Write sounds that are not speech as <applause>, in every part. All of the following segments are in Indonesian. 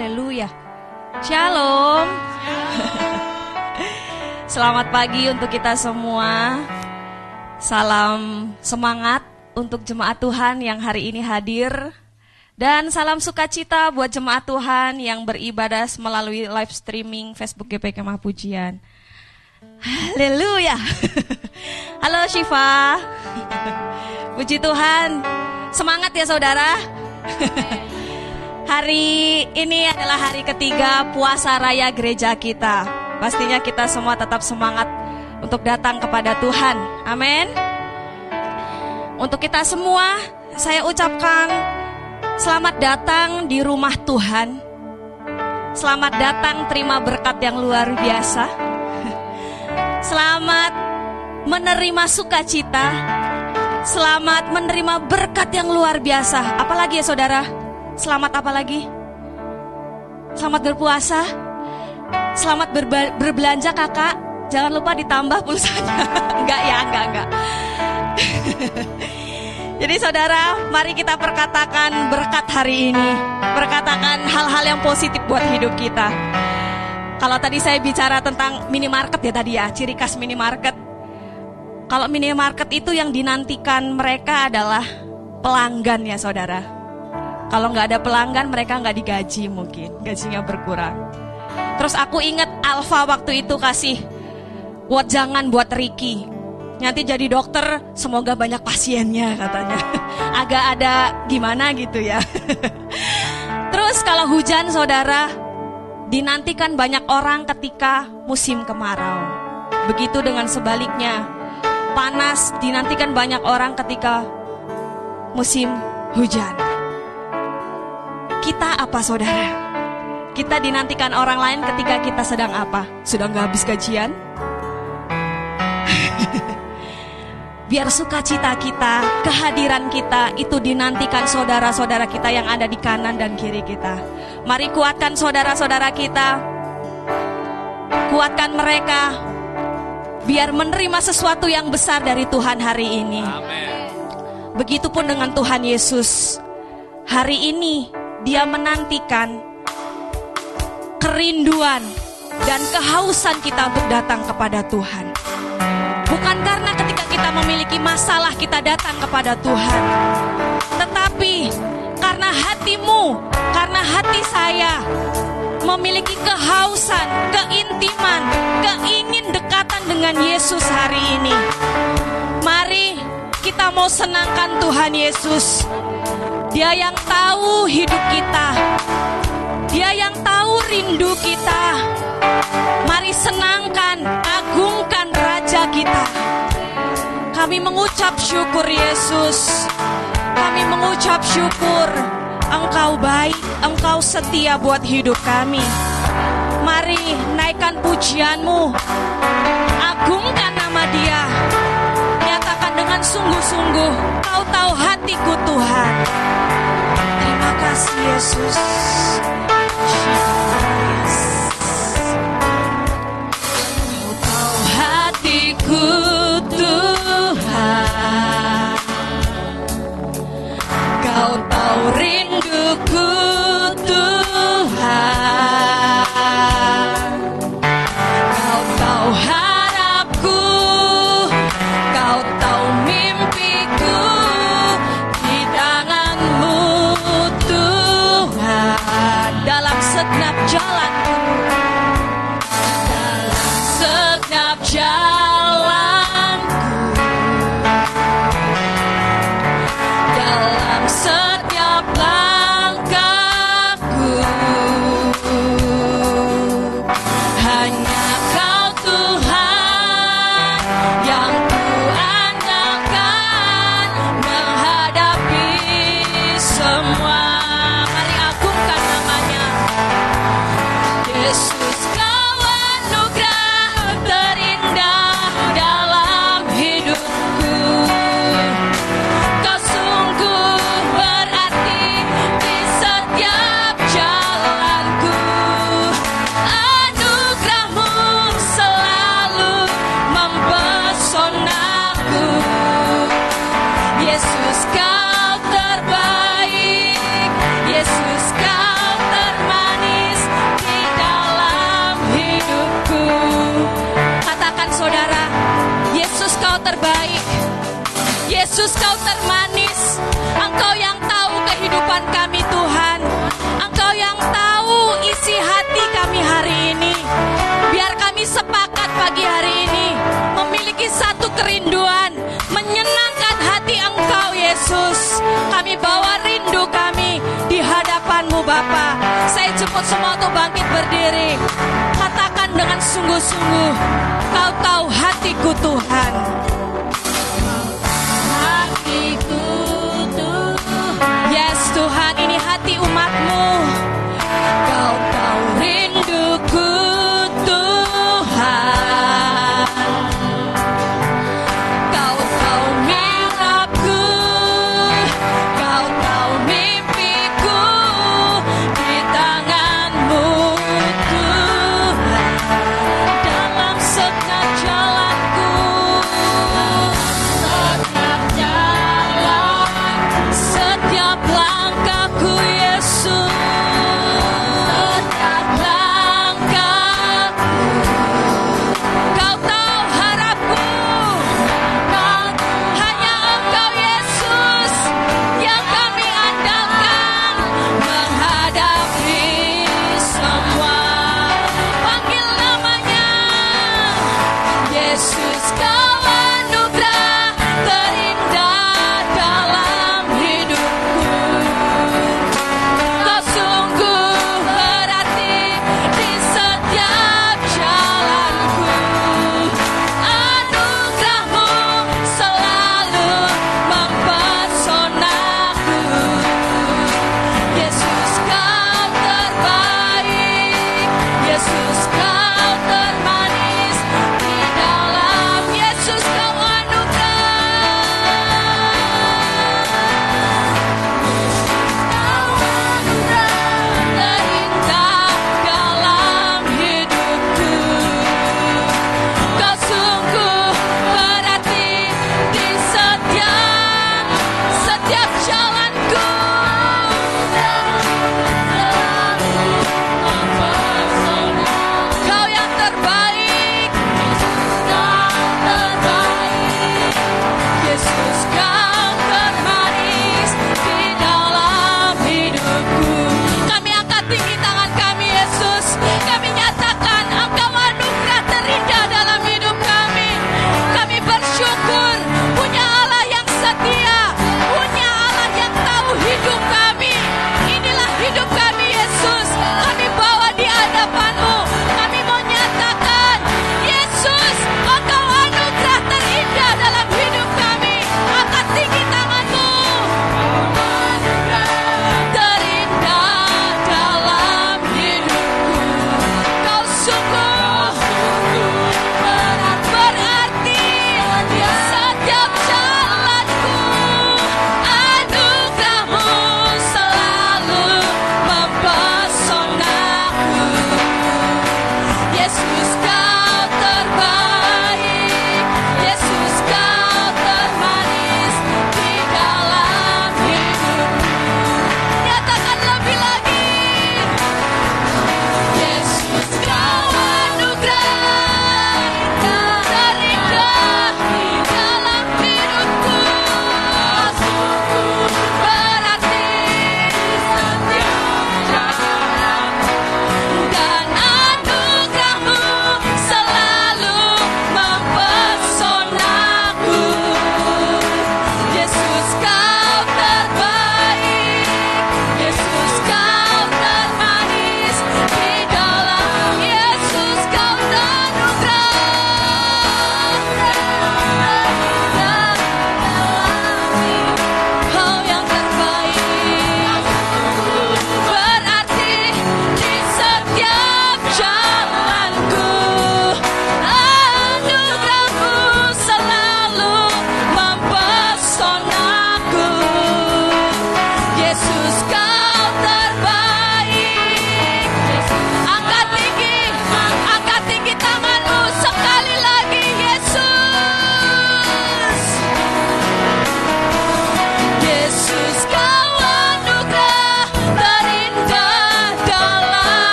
Haleluya. Shalom. <laughs> Selamat pagi untuk kita semua. Salam semangat untuk jemaat Tuhan yang hari ini hadir. Dan salam sukacita buat jemaat Tuhan yang beribadah melalui live streaming Facebook GP Kemah Pujian. Haleluya. <laughs> Halo Syifa. <laughs> Puji Tuhan. Semangat ya saudara. Hari ini adalah hari ketiga puasa raya gereja kita. Pastinya kita semua tetap semangat untuk datang kepada Tuhan. Amin. Untuk kita semua, saya ucapkan selamat datang di rumah Tuhan. Selamat datang terima berkat yang luar biasa. <laughs> Selamat menerima sukacita. Selamat menerima berkat yang luar biasa. Apalagi ya saudara? Selamat apa lagi? Selamat berpuasa. Selamat berbelanja kakak. Jangan lupa ditambah pulsanya. <laughs> enggak ya, enggak, enggak. <laughs> Jadi saudara, mari kita perkatakan berkat hari ini. Perkatakan hal-hal yang positif buat hidup kita. Kalau tadi saya bicara tentang minimarket ya tadi ya, ciri khas minimarket. Kalau minimarket itu yang dinantikan mereka adalah pelanggan ya saudara. Kalau nggak ada pelanggan mereka nggak digaji mungkin, gajinya berkurang. Terus aku ingat Alfa waktu itu kasih buat jangan buat Ricky. Nanti jadi dokter semoga banyak pasiennya katanya. <laughs> Agak ada gimana gitu ya. <laughs> Terus kalau hujan saudara dinantikan banyak orang ketika musim kemarau. Begitu dengan sebaliknya. Panas dinantikan banyak orang ketika musim hujan. Kita apa saudara? Kita dinantikan orang lain ketika kita sedang apa? Sudah nggak habis gajian? <laughs> Biar sukacita kita, kehadiran kita itu dinantikan saudara-saudara kita yang ada di kanan dan kiri kita. Mari kuatkan saudara-saudara kita. Kuatkan mereka biar menerima sesuatu yang besar dari Tuhan hari ini. Begitupun dengan Tuhan Yesus. Hari ini dia menantikan kerinduan dan kehausan kita untuk datang kepada Tuhan. Bukan karena ketika kita memiliki masalah kita datang kepada Tuhan, tetapi karena hatimu, karena hati saya memiliki kehausan, keintiman, keingin dekatan dengan Yesus hari ini. Mari kita mau senangkan Tuhan Yesus dia yang tahu hidup kita. Dia yang tahu rindu kita. Mari senangkan, agungkan Raja kita. Kami mengucap syukur Yesus. Kami mengucap syukur. Engkau baik, Engkau setia buat hidup kami. Mari naikkan pujianmu. Agungkan nama dia sungguh-sungguh. Kau tahu hatiku Tuhan. Terima kasih Yesus. Kau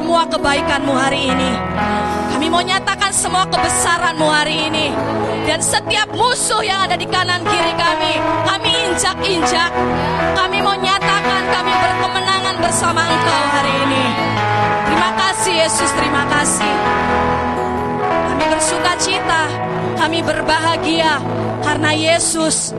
semua kebaikan-Mu hari ini. Kami mau nyatakan semua kebesaran-Mu hari ini. Dan setiap musuh yang ada di kanan kiri kami, kami injak-injak. Kami mau nyatakan kami berkemenangan bersama Engkau hari ini. Terima kasih Yesus, terima kasih. Kami bersuka cita, kami berbahagia karena Yesus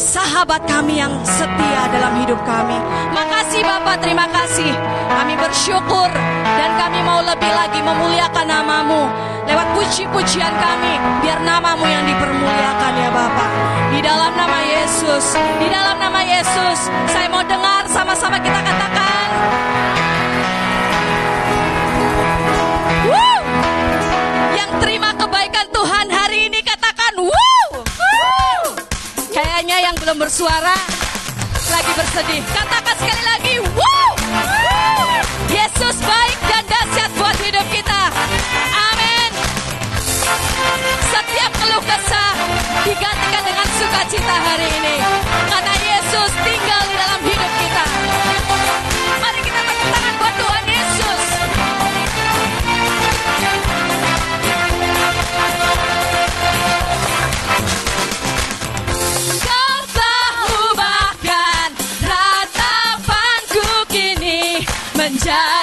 sahabat kami yang setia dalam hidup kami. Makasih Bapak, terima kasih. Kami bersyukur dan kami mau lebih lagi memuliakan namamu. Lewat puji-pujian kami, biar namamu yang dipermuliakan ya Bapak. Di dalam nama Yesus, di dalam nama Yesus, saya mau dengar sama-sama kita katakan. Bersuara lagi bersedih. Katakan sekali lagi, wow! Yesus baik dan dahsyat buat hidup kita. Amin. Setiap keluh kesah digantikan dengan sukacita hari ini. Karena Yesus tinggal menjadi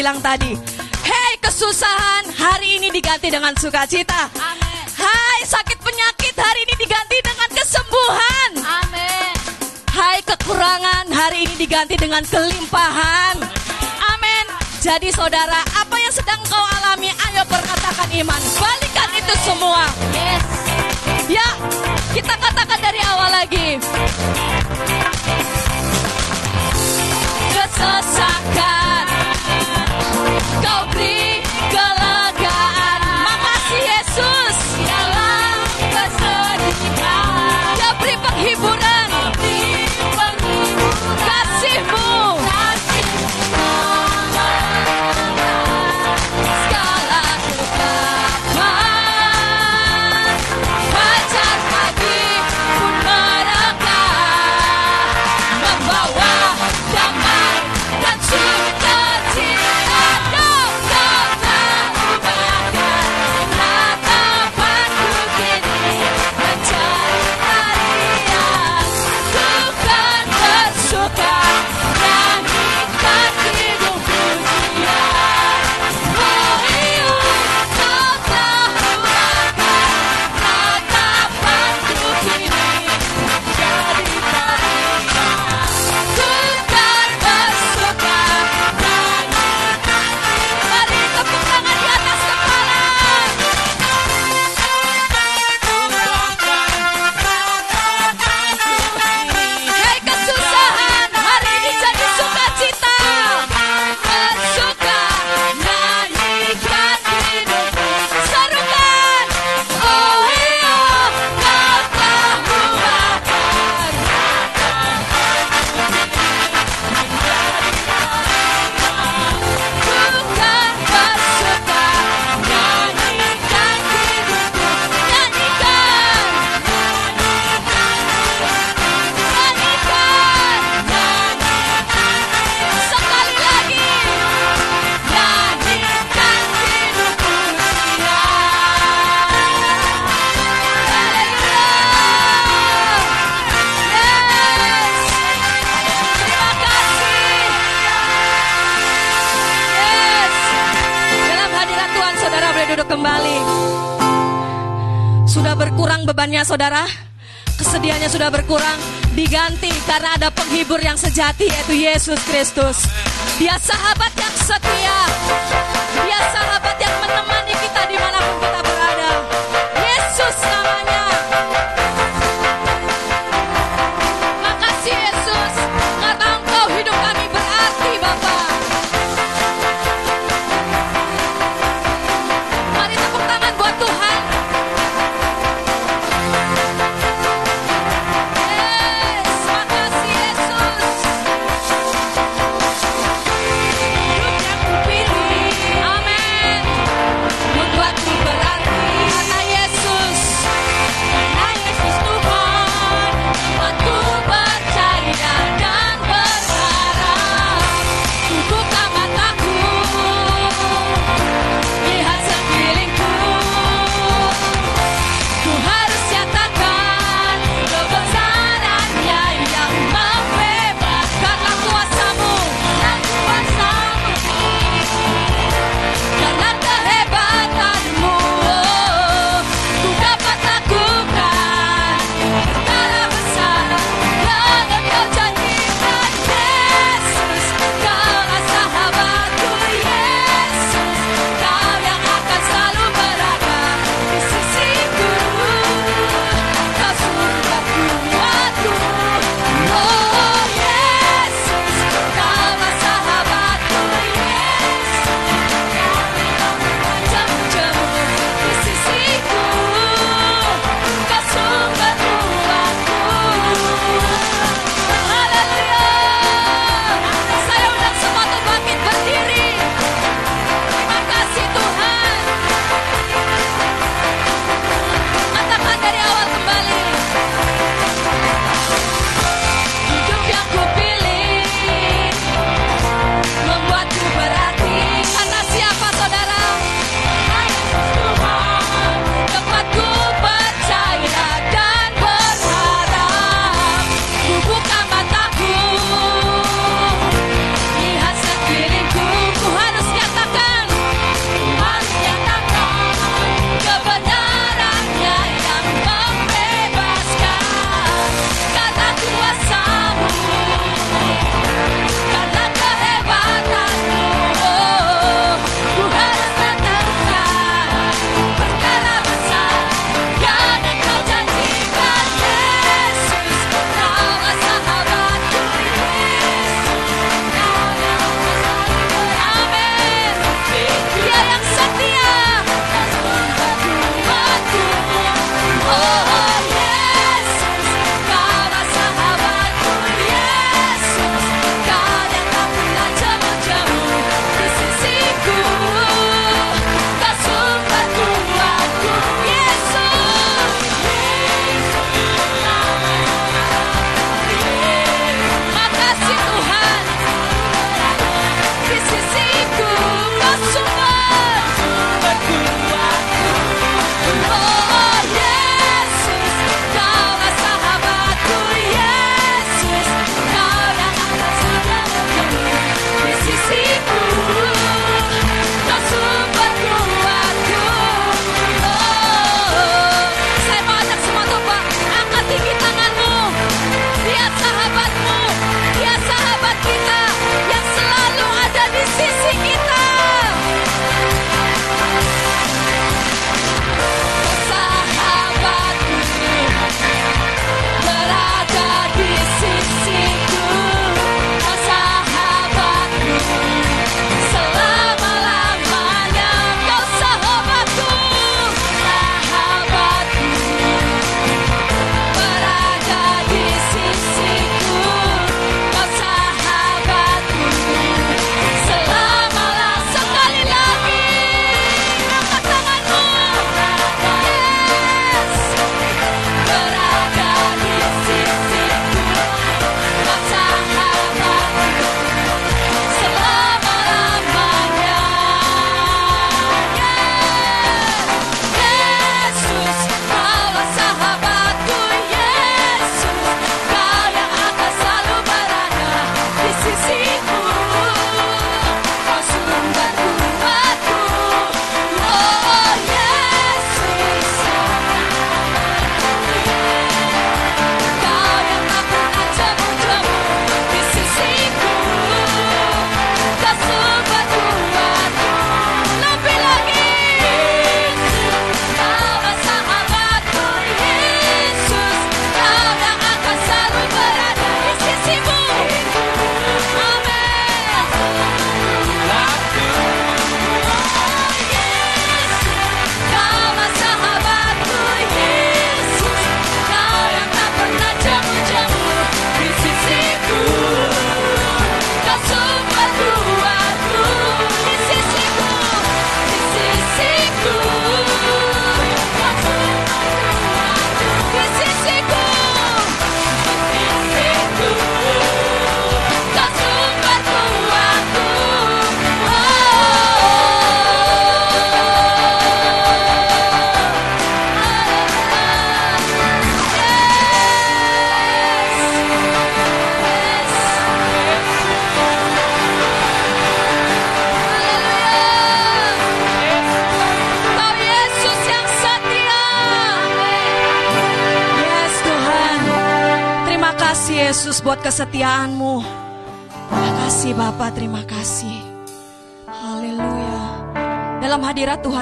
bilang tadi Hei kesusahan Hari ini diganti dengan sukacita Hai sakit penyakit hari ini diganti dengan kesembuhan. Amin. Hai kekurangan hari ini diganti dengan kelimpahan. Amin. Jadi saudara, apa yang sedang kau alami, ayo perkatakan iman. Balikan itu semua. Yes. Ya, kita katakan dari awal lagi. Kesesakan, penghibur yang sejati yaitu Yesus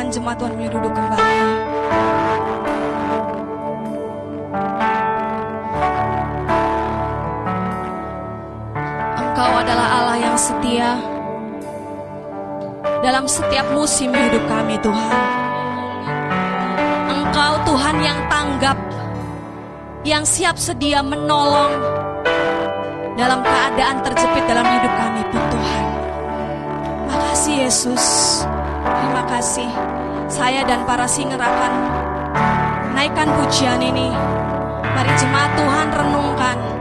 Tuhan, jemaat Tuhan boleh duduk kembali. Engkau adalah Allah yang setia dalam setiap musim hidup kami Tuhan. Engkau Tuhan yang tanggap, yang siap sedia menolong dalam keadaan terjepit dalam hidup kami pun Tuhan. Makasih Yesus, terima kasih. Saya dan para singer akan naikkan pujian ini. Mari jemaat Tuhan renungkan.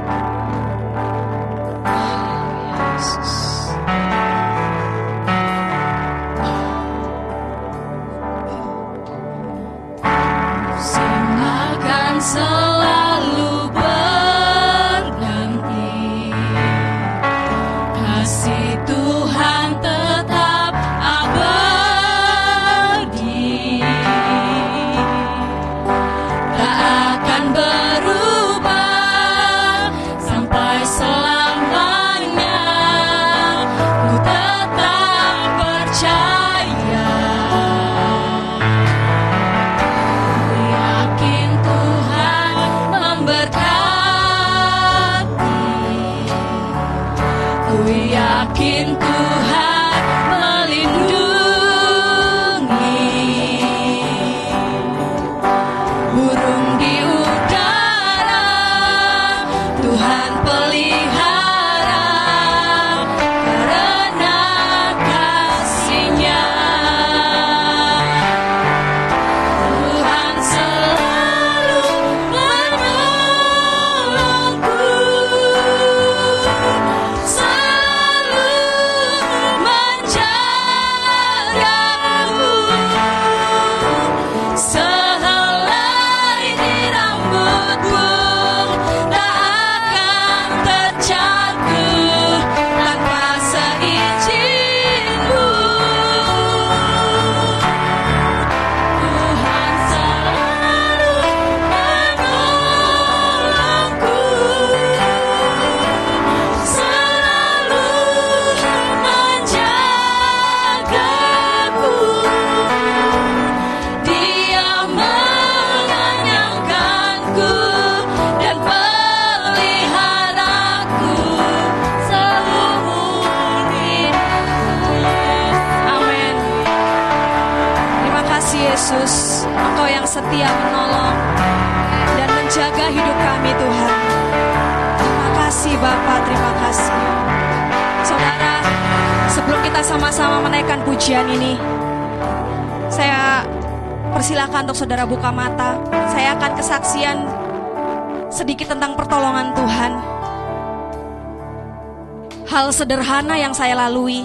Sederhana yang saya lalui,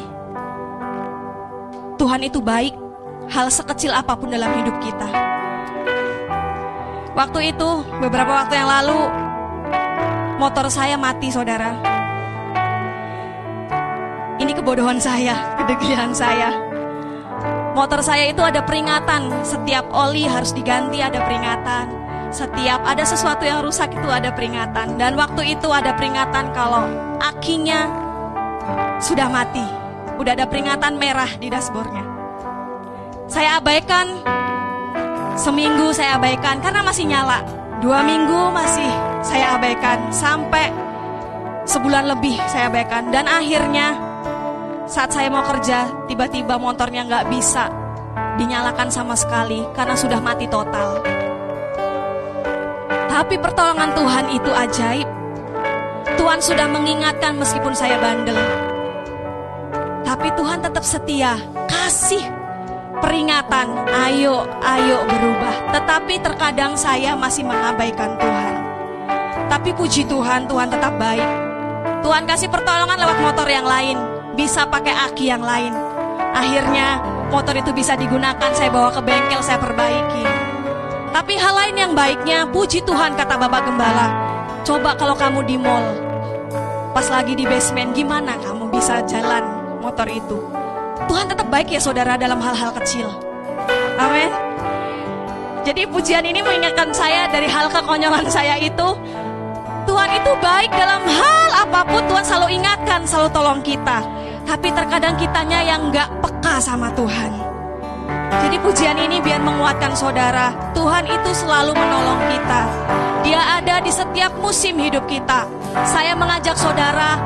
Tuhan itu baik, hal sekecil apa pun dalam hidup kita. Waktu itu, beberapa waktu yang lalu, motor saya mati, saudara. Ini kebodohan saya, <laughs> kedegilan saya. Motor saya itu ada peringatan, setiap oli harus diganti ada peringatan. Setiap ada sesuatu yang rusak itu ada peringatan. Dan waktu itu ada peringatan kalau akinya sudah mati. Udah ada peringatan merah di dashboardnya. Saya abaikan, seminggu saya abaikan karena masih nyala. Dua minggu masih saya abaikan sampai sebulan lebih saya abaikan. Dan akhirnya saat saya mau kerja, tiba-tiba motornya nggak bisa dinyalakan sama sekali karena sudah mati total. Tapi pertolongan Tuhan itu ajaib. Tuhan sudah mengingatkan meskipun saya bandel. Tuhan tetap setia, kasih peringatan, ayo, ayo berubah. Tetapi terkadang saya masih mengabaikan Tuhan. Tapi puji Tuhan, Tuhan tetap baik. Tuhan kasih pertolongan lewat motor yang lain, bisa pakai aki yang lain. Akhirnya motor itu bisa digunakan, saya bawa ke bengkel, saya perbaiki. Tapi hal lain yang baiknya, puji Tuhan kata Bapak Gembala. Coba kalau kamu di mall, pas lagi di basement, gimana kamu bisa jalan motor itu? Tuhan tetap baik ya saudara dalam hal-hal kecil. Amin. Jadi pujian ini mengingatkan saya dari hal kekonyolan saya itu Tuhan itu baik dalam hal apa pun Tuhan selalu ingatkan, selalu tolong kita. Tapi terkadang kitanya yang nggak peka sama Tuhan. Jadi pujian ini biar menguatkan saudara. Tuhan itu selalu menolong kita. Dia ada di setiap musim hidup kita. Saya mengajak saudara,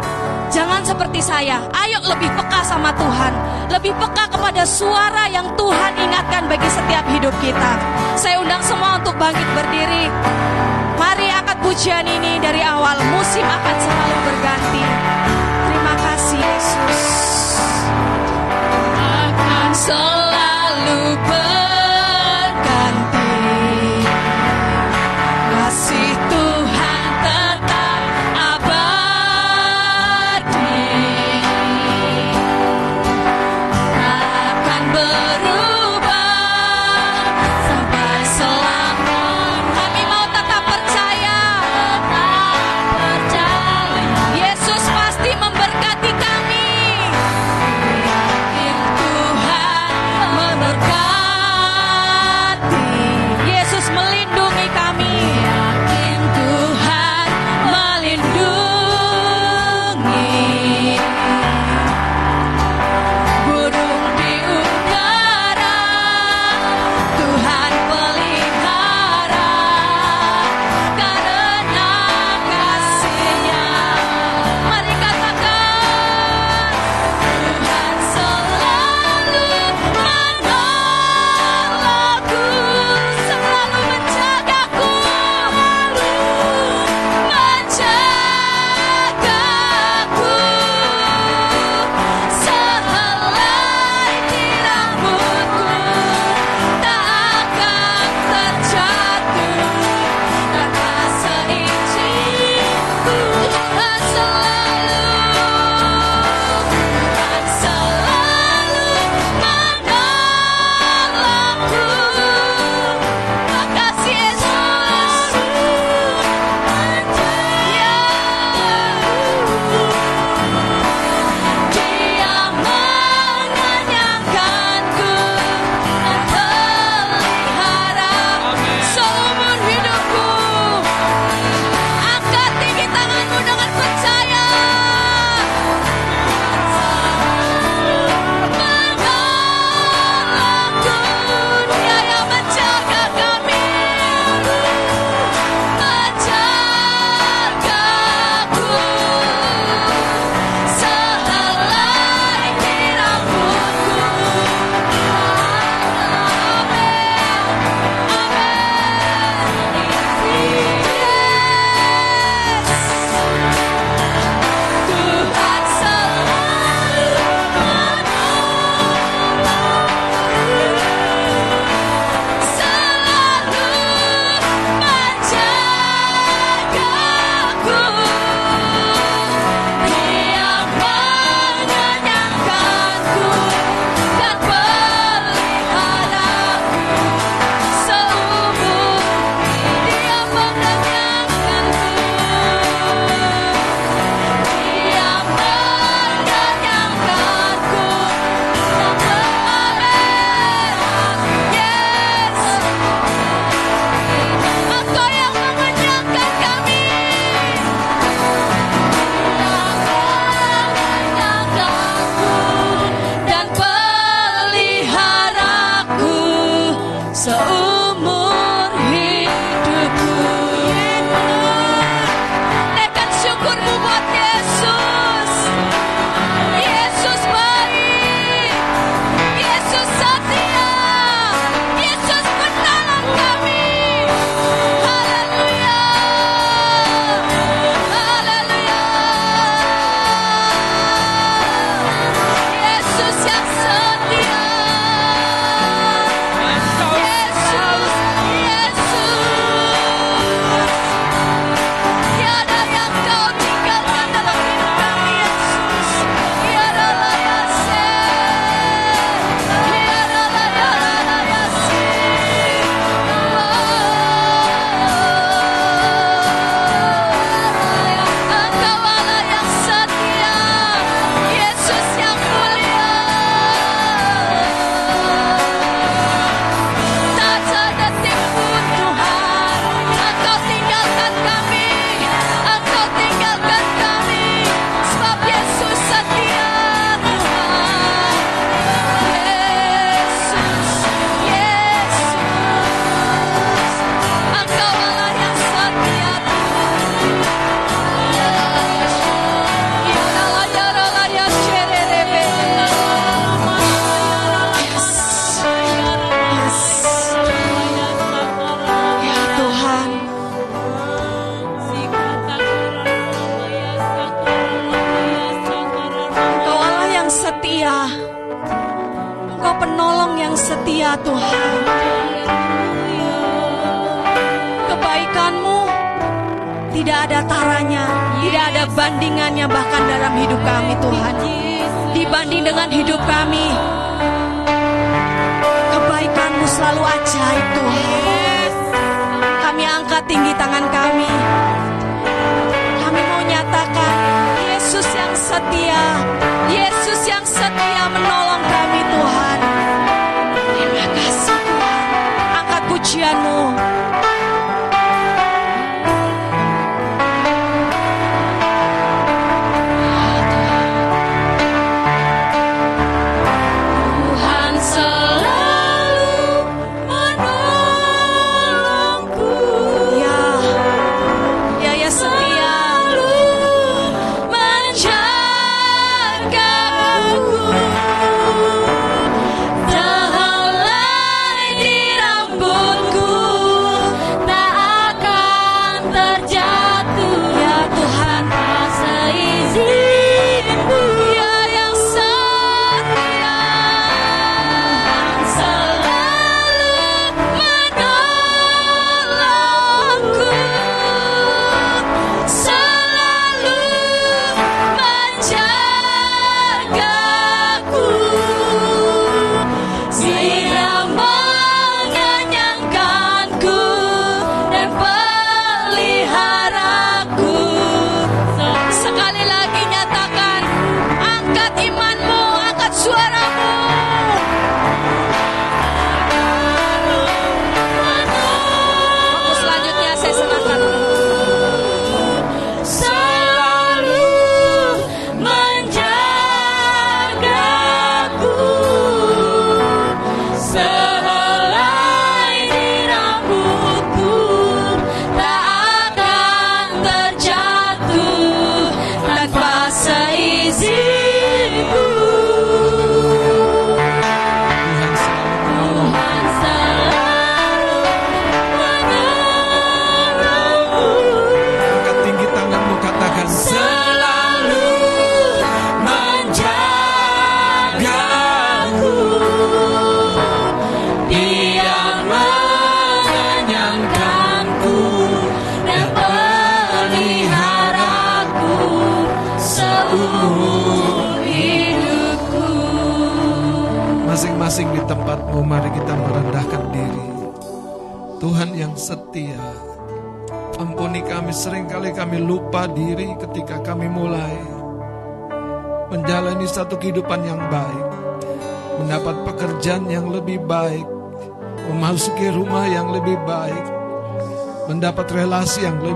jangan seperti saya. Ayo lebih peka sama Tuhan. Lebih peka kepada suara yang Tuhan ingatkan bagi setiap hidup kita. Saya undang semua untuk bangkit berdiri. Mari angkat pujian ini dari awal. Musim akan selalu berganti. Terima kasih Yesus. akan selalu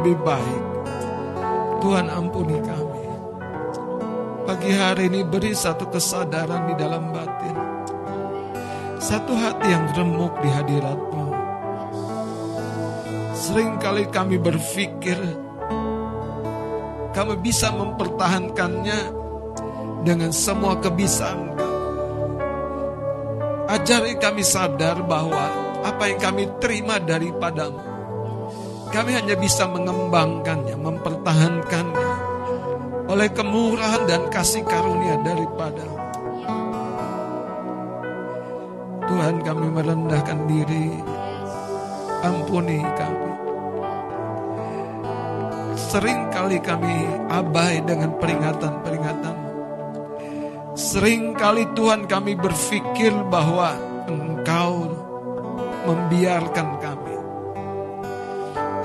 lebih baik. Tuhan ampuni kami. Pagi hari ini beri satu kesadaran di dalam batin. Satu hati yang remuk di hadiratmu. Seringkali kami berpikir kami bisa mempertahankannya dengan semua kebisaan kami. Ajari kami sadar bahwa apa yang kami terima daripadamu, kami hanya bisa mengembangkannya, mempertahankannya oleh kemurahan dan kasih karunia daripadamu. Tuhan kami merendahkan diri, ampuni kami. Seringkali kami abai dengan peringatan-peringatan. Seringkali Tuhan kami berpikir bahwa Engkau membiarkan.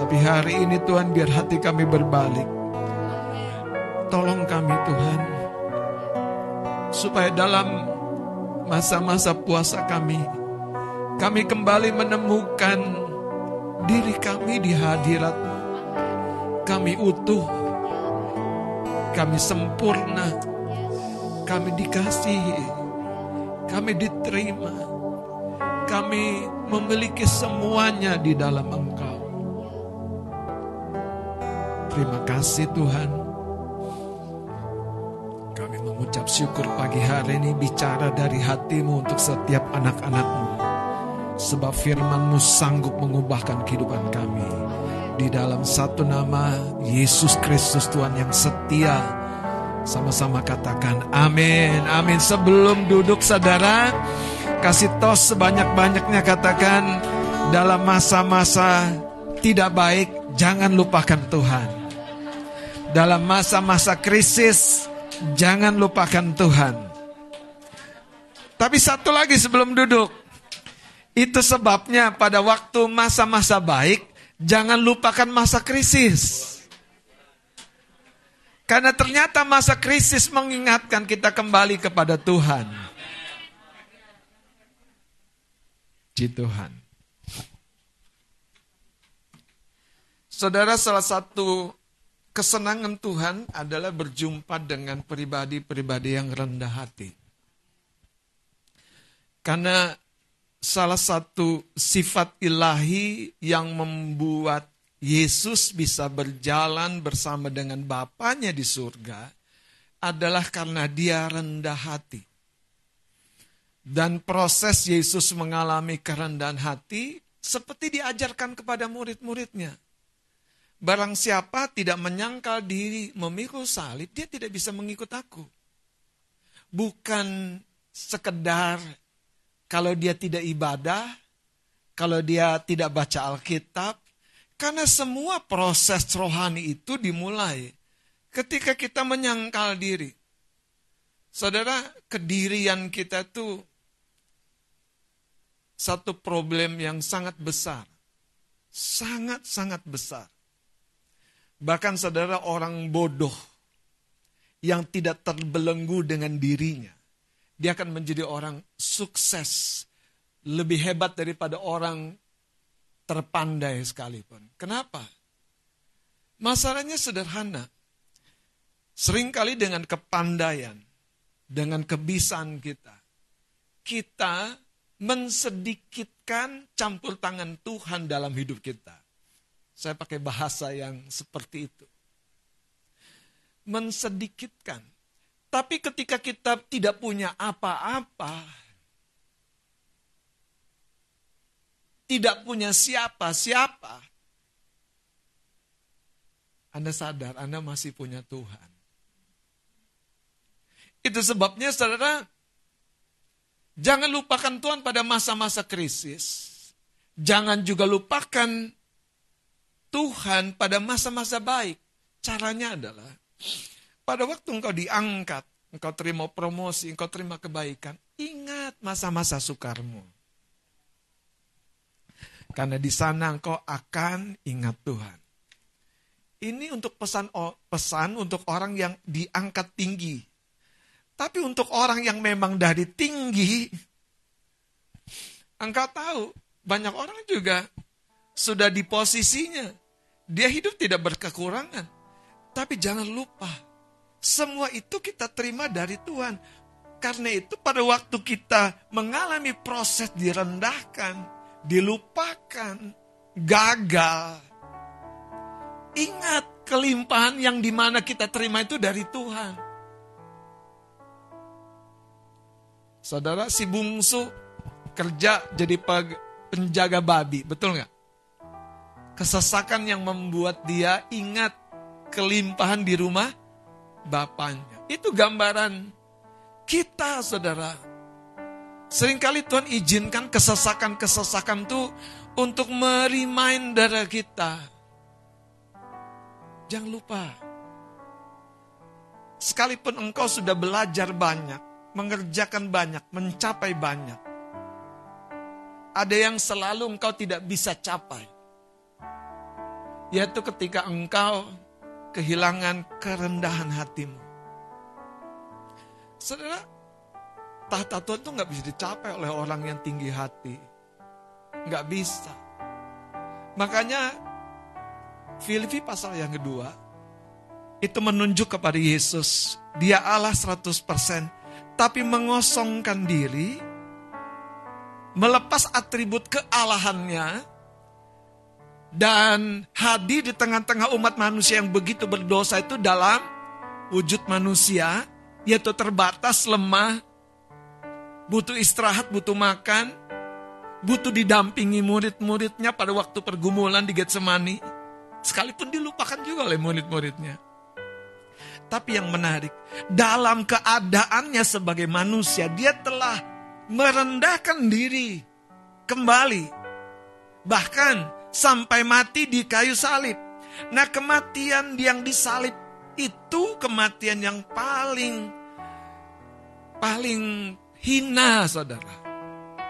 Tapi hari ini Tuhan biar hati kami berbalik. Tolong kami Tuhan. Supaya dalam masa-masa puasa kami, kami kembali menemukan diri kami di hadirat Kami utuh, kami sempurna, kami dikasihi, kami diterima, kami memiliki semuanya di dalam Engkau. Terima kasih Tuhan. Kami mengucap syukur pagi hari ini bicara dari hatimu untuk setiap anak-anakmu. Sebab firmanmu sanggup mengubahkan kehidupan kami. Di dalam satu nama Yesus Kristus Tuhan yang setia. Sama-sama katakan amin. Amin. Sebelum duduk saudara, kasih tos sebanyak-banyaknya katakan dalam masa-masa tidak baik, jangan lupakan Tuhan. Dalam masa-masa krisis, jangan lupakan Tuhan. Tapi satu lagi sebelum duduk. Itu sebabnya pada waktu masa-masa baik, jangan lupakan masa krisis. Karena ternyata masa krisis mengingatkan kita kembali kepada Tuhan. Ji Tuhan. Saudara, salah satu kesenangan Tuhan adalah berjumpa dengan pribadi-pribadi yang rendah hati. Karena salah satu sifat ilahi yang membuat Yesus bisa berjalan bersama dengan Bapaknya di surga adalah karena dia rendah hati. Dan proses Yesus mengalami kerendahan hati seperti diajarkan kepada murid-muridnya. Barang siapa tidak menyangkal diri memikul salib, dia tidak bisa mengikut aku. Bukan sekedar kalau dia tidak ibadah, kalau dia tidak baca Alkitab, karena semua proses rohani itu dimulai ketika kita menyangkal diri. Saudara, kedirian kita tuh satu problem yang sangat besar. Sangat-sangat besar. Bahkan saudara orang bodoh yang tidak terbelenggu dengan dirinya. Dia akan menjadi orang sukses. Lebih hebat daripada orang terpandai sekalipun. Kenapa? Masalahnya sederhana. Seringkali dengan kepandaian, dengan kebisaan kita, kita mensedikitkan campur tangan Tuhan dalam hidup kita. Saya pakai bahasa yang seperti itu. Mensedikitkan. Tapi ketika kita tidak punya apa-apa, tidak punya siapa-siapa, Anda sadar Anda masih punya Tuhan. Itu sebabnya saudara, jangan lupakan Tuhan pada masa-masa krisis. Jangan juga lupakan Tuhan pada masa-masa baik. Caranya adalah, pada waktu engkau diangkat, engkau terima promosi, engkau terima kebaikan, ingat masa-masa sukarmu. Karena di sana engkau akan ingat Tuhan. Ini untuk pesan pesan untuk orang yang diangkat tinggi. Tapi untuk orang yang memang dari tinggi, engkau tahu banyak orang juga sudah di posisinya. Dia hidup tidak berkekurangan. Tapi jangan lupa, semua itu kita terima dari Tuhan. Karena itu pada waktu kita mengalami proses direndahkan, dilupakan, gagal. Ingat kelimpahan yang di mana kita terima itu dari Tuhan. Saudara si bungsu kerja jadi penjaga babi, betul nggak? Kesesakan yang membuat dia ingat kelimpahan di rumah bapaknya. Itu gambaran kita saudara Seringkali Tuhan izinkan kesesakan-kesesakan itu untuk mereminder kita. Jangan lupa. Sekalipun engkau sudah belajar banyak, mengerjakan banyak, mencapai banyak. Ada yang selalu engkau tidak bisa capai. Yaitu ketika engkau kehilangan kerendahan hatimu. Saudara, tahta Tuhan itu nggak bisa dicapai oleh orang yang tinggi hati. Nggak bisa. Makanya Filipi pasal yang kedua itu menunjuk kepada Yesus. Dia Allah 100%. Tapi mengosongkan diri. Melepas atribut kealahannya. Dan hadir di tengah-tengah umat manusia yang begitu berdosa itu dalam wujud manusia. Yaitu terbatas, lemah, butuh istirahat, butuh makan, butuh didampingi murid-muridnya pada waktu pergumulan di Getsemani. Sekalipun dilupakan juga oleh murid-muridnya. Tapi yang menarik, dalam keadaannya sebagai manusia, dia telah merendahkan diri kembali. Bahkan sampai mati di kayu salib. Nah kematian yang disalib itu kematian yang paling paling hina saudara.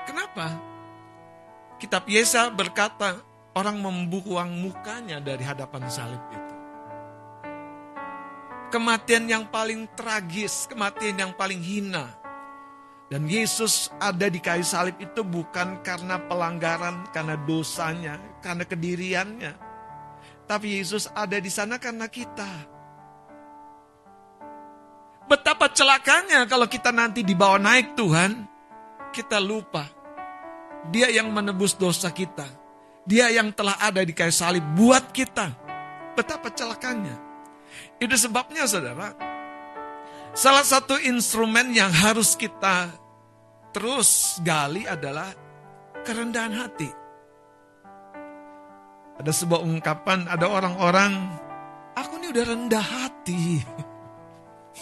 Kenapa? Kitab Yesa berkata orang membuang mukanya dari hadapan salib itu. Kematian yang paling tragis, kematian yang paling hina. Dan Yesus ada di kayu salib itu bukan karena pelanggaran, karena dosanya, karena kediriannya. Tapi Yesus ada di sana karena kita. Betapa celakanya kalau kita nanti dibawa naik Tuhan, kita lupa. Dia yang menebus dosa kita. Dia yang telah ada di kayu salib buat kita. Betapa celakanya. Itu sebabnya saudara, Salah satu instrumen yang harus kita terus gali adalah kerendahan hati. Ada sebuah ungkapan, ada orang-orang, aku ini udah rendah hati.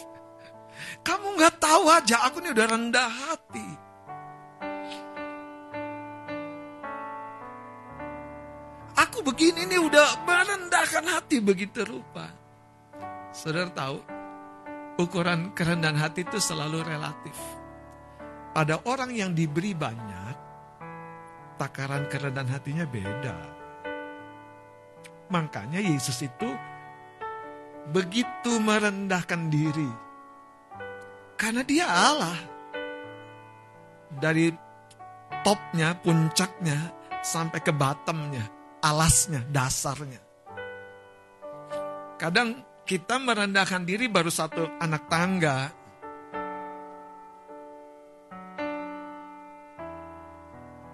<laughs> Kamu nggak tahu aja, aku ini udah rendah hati. Aku begini nih udah merendahkan hati begitu rupa. Saudara tahu, ukuran kerendahan hati itu selalu relatif. Pada orang yang diberi banyak, takaran kerendahan hatinya beda. Makanya Yesus itu begitu merendahkan diri. Karena dia Allah. Dari topnya, puncaknya, sampai ke bottomnya, alasnya, dasarnya. Kadang kita merendahkan diri baru satu anak tangga.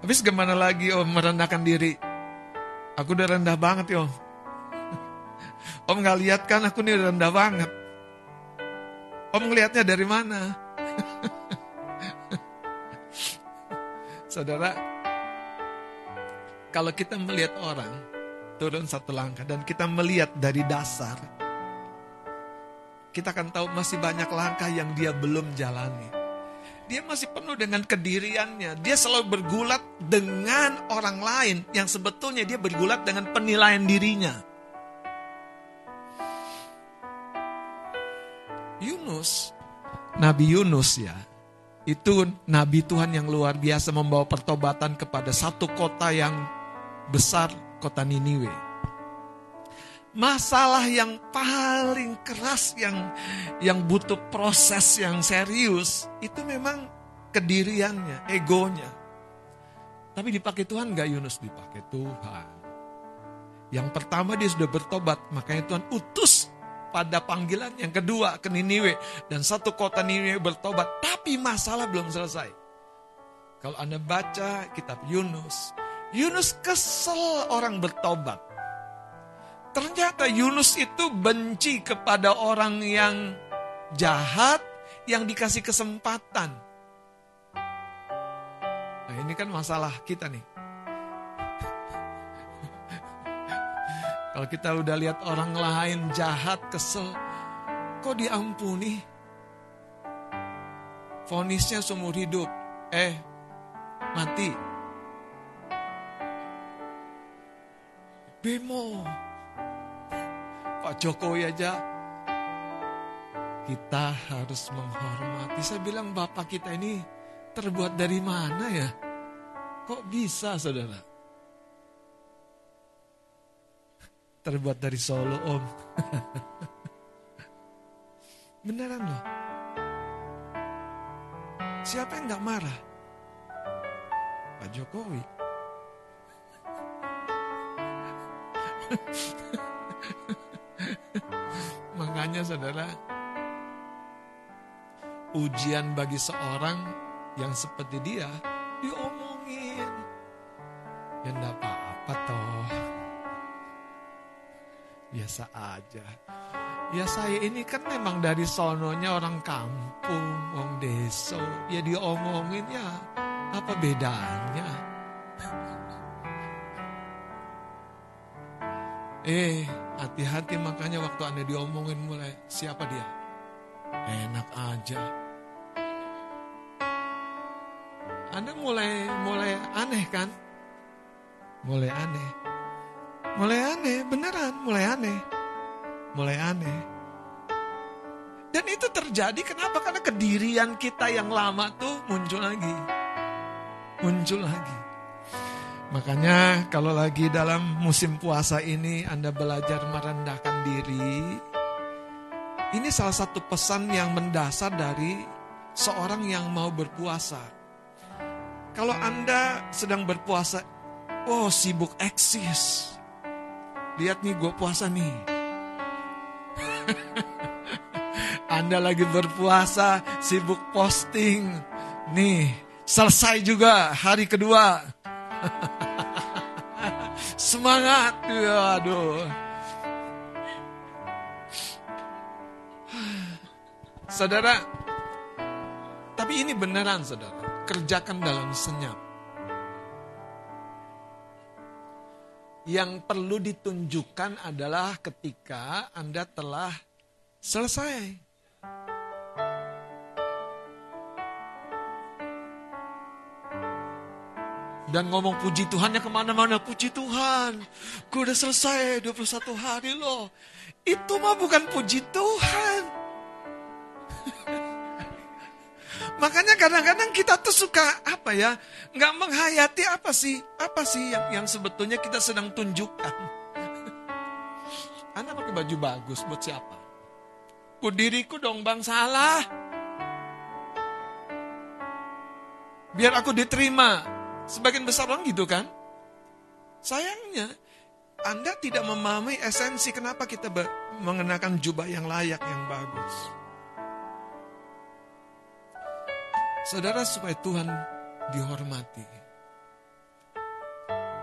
Habis gimana lagi om merendahkan diri? Aku udah rendah banget yo. <laughs> Om nggak lihat kan aku nih rendah banget. Om ngelihatnya dari mana? <laughs> Saudara, kalau kita melihat orang turun satu langkah dan kita melihat dari dasar, kita akan tahu masih banyak langkah yang dia belum jalani. Dia masih penuh dengan kediriannya. Dia selalu bergulat dengan orang lain yang sebetulnya dia bergulat dengan penilaian dirinya. Yunus, Nabi Yunus ya, itu Nabi Tuhan yang luar biasa membawa pertobatan kepada satu kota yang besar, kota Niniwe masalah yang paling keras yang yang butuh proses yang serius itu memang kediriannya, egonya. Tapi dipakai Tuhan nggak Yunus dipakai Tuhan. Yang pertama dia sudah bertobat, makanya Tuhan utus pada panggilan yang kedua ke Niniwe dan satu kota Niniwe bertobat, tapi masalah belum selesai. Kalau Anda baca kitab Yunus, Yunus kesel orang bertobat. Ternyata Yunus itu benci kepada orang yang jahat yang dikasih kesempatan. Nah ini kan masalah kita nih. <laughs> Kalau kita udah lihat orang lain jahat, kesel, kok diampuni? Fonisnya seumur hidup. Eh, mati. Bemo. Pak Jokowi aja kita harus menghormati. Saya bilang Bapak kita ini terbuat dari mana ya? Kok bisa saudara? Terbuat dari Solo om. <laughs> Beneran loh. Siapa yang gak marah? Pak Jokowi. <laughs> <laughs> Makanya saudara, ujian bagi seorang yang seperti dia diomongin. Ya enggak apa-apa toh. Biasa aja. Ya saya ini kan memang dari sononya orang kampung, orang deso. Ya diomongin ya apa bedanya? <laughs> Eh, Hati-hati makanya waktu Anda diomongin mulai siapa dia? Enak aja. Anda mulai mulai aneh kan? Mulai aneh. Mulai aneh, beneran mulai aneh. Mulai aneh. Dan itu terjadi kenapa? Karena kedirian kita yang lama tuh muncul lagi. Muncul lagi. Makanya kalau lagi dalam musim puasa ini Anda belajar merendahkan diri. Ini salah satu pesan yang mendasar dari seorang yang mau berpuasa. Kalau Anda sedang berpuasa, oh sibuk eksis. Lihat nih gue puasa nih. <laughs> Anda lagi berpuasa, sibuk posting. Nih, selesai juga hari kedua. <laughs> Semangat, aduh. Saudara, tapi ini beneran saudara, kerjakan dalam senyap. Yang perlu ditunjukkan adalah ketika Anda telah selesai. Dan ngomong puji Tuhannya ke mana-mana. Puji Tuhan, gue udah selesai 21 hari loh. Itu mah bukan puji Tuhan. <laughs> Makanya kadang-kadang kita tuh suka apa ya, nggak menghayati apa sih, apa sih yang, yang sebetulnya kita sedang tunjukkan. <laughs> Anda pakai baju bagus buat siapa? Ku diriku dong bang salah. Biar aku diterima. Sebagian besar orang gitu kan? Sayangnya, Anda tidak memahami esensi kenapa kita mengenakan jubah yang layak, yang bagus. Saudara, supaya Tuhan dihormati.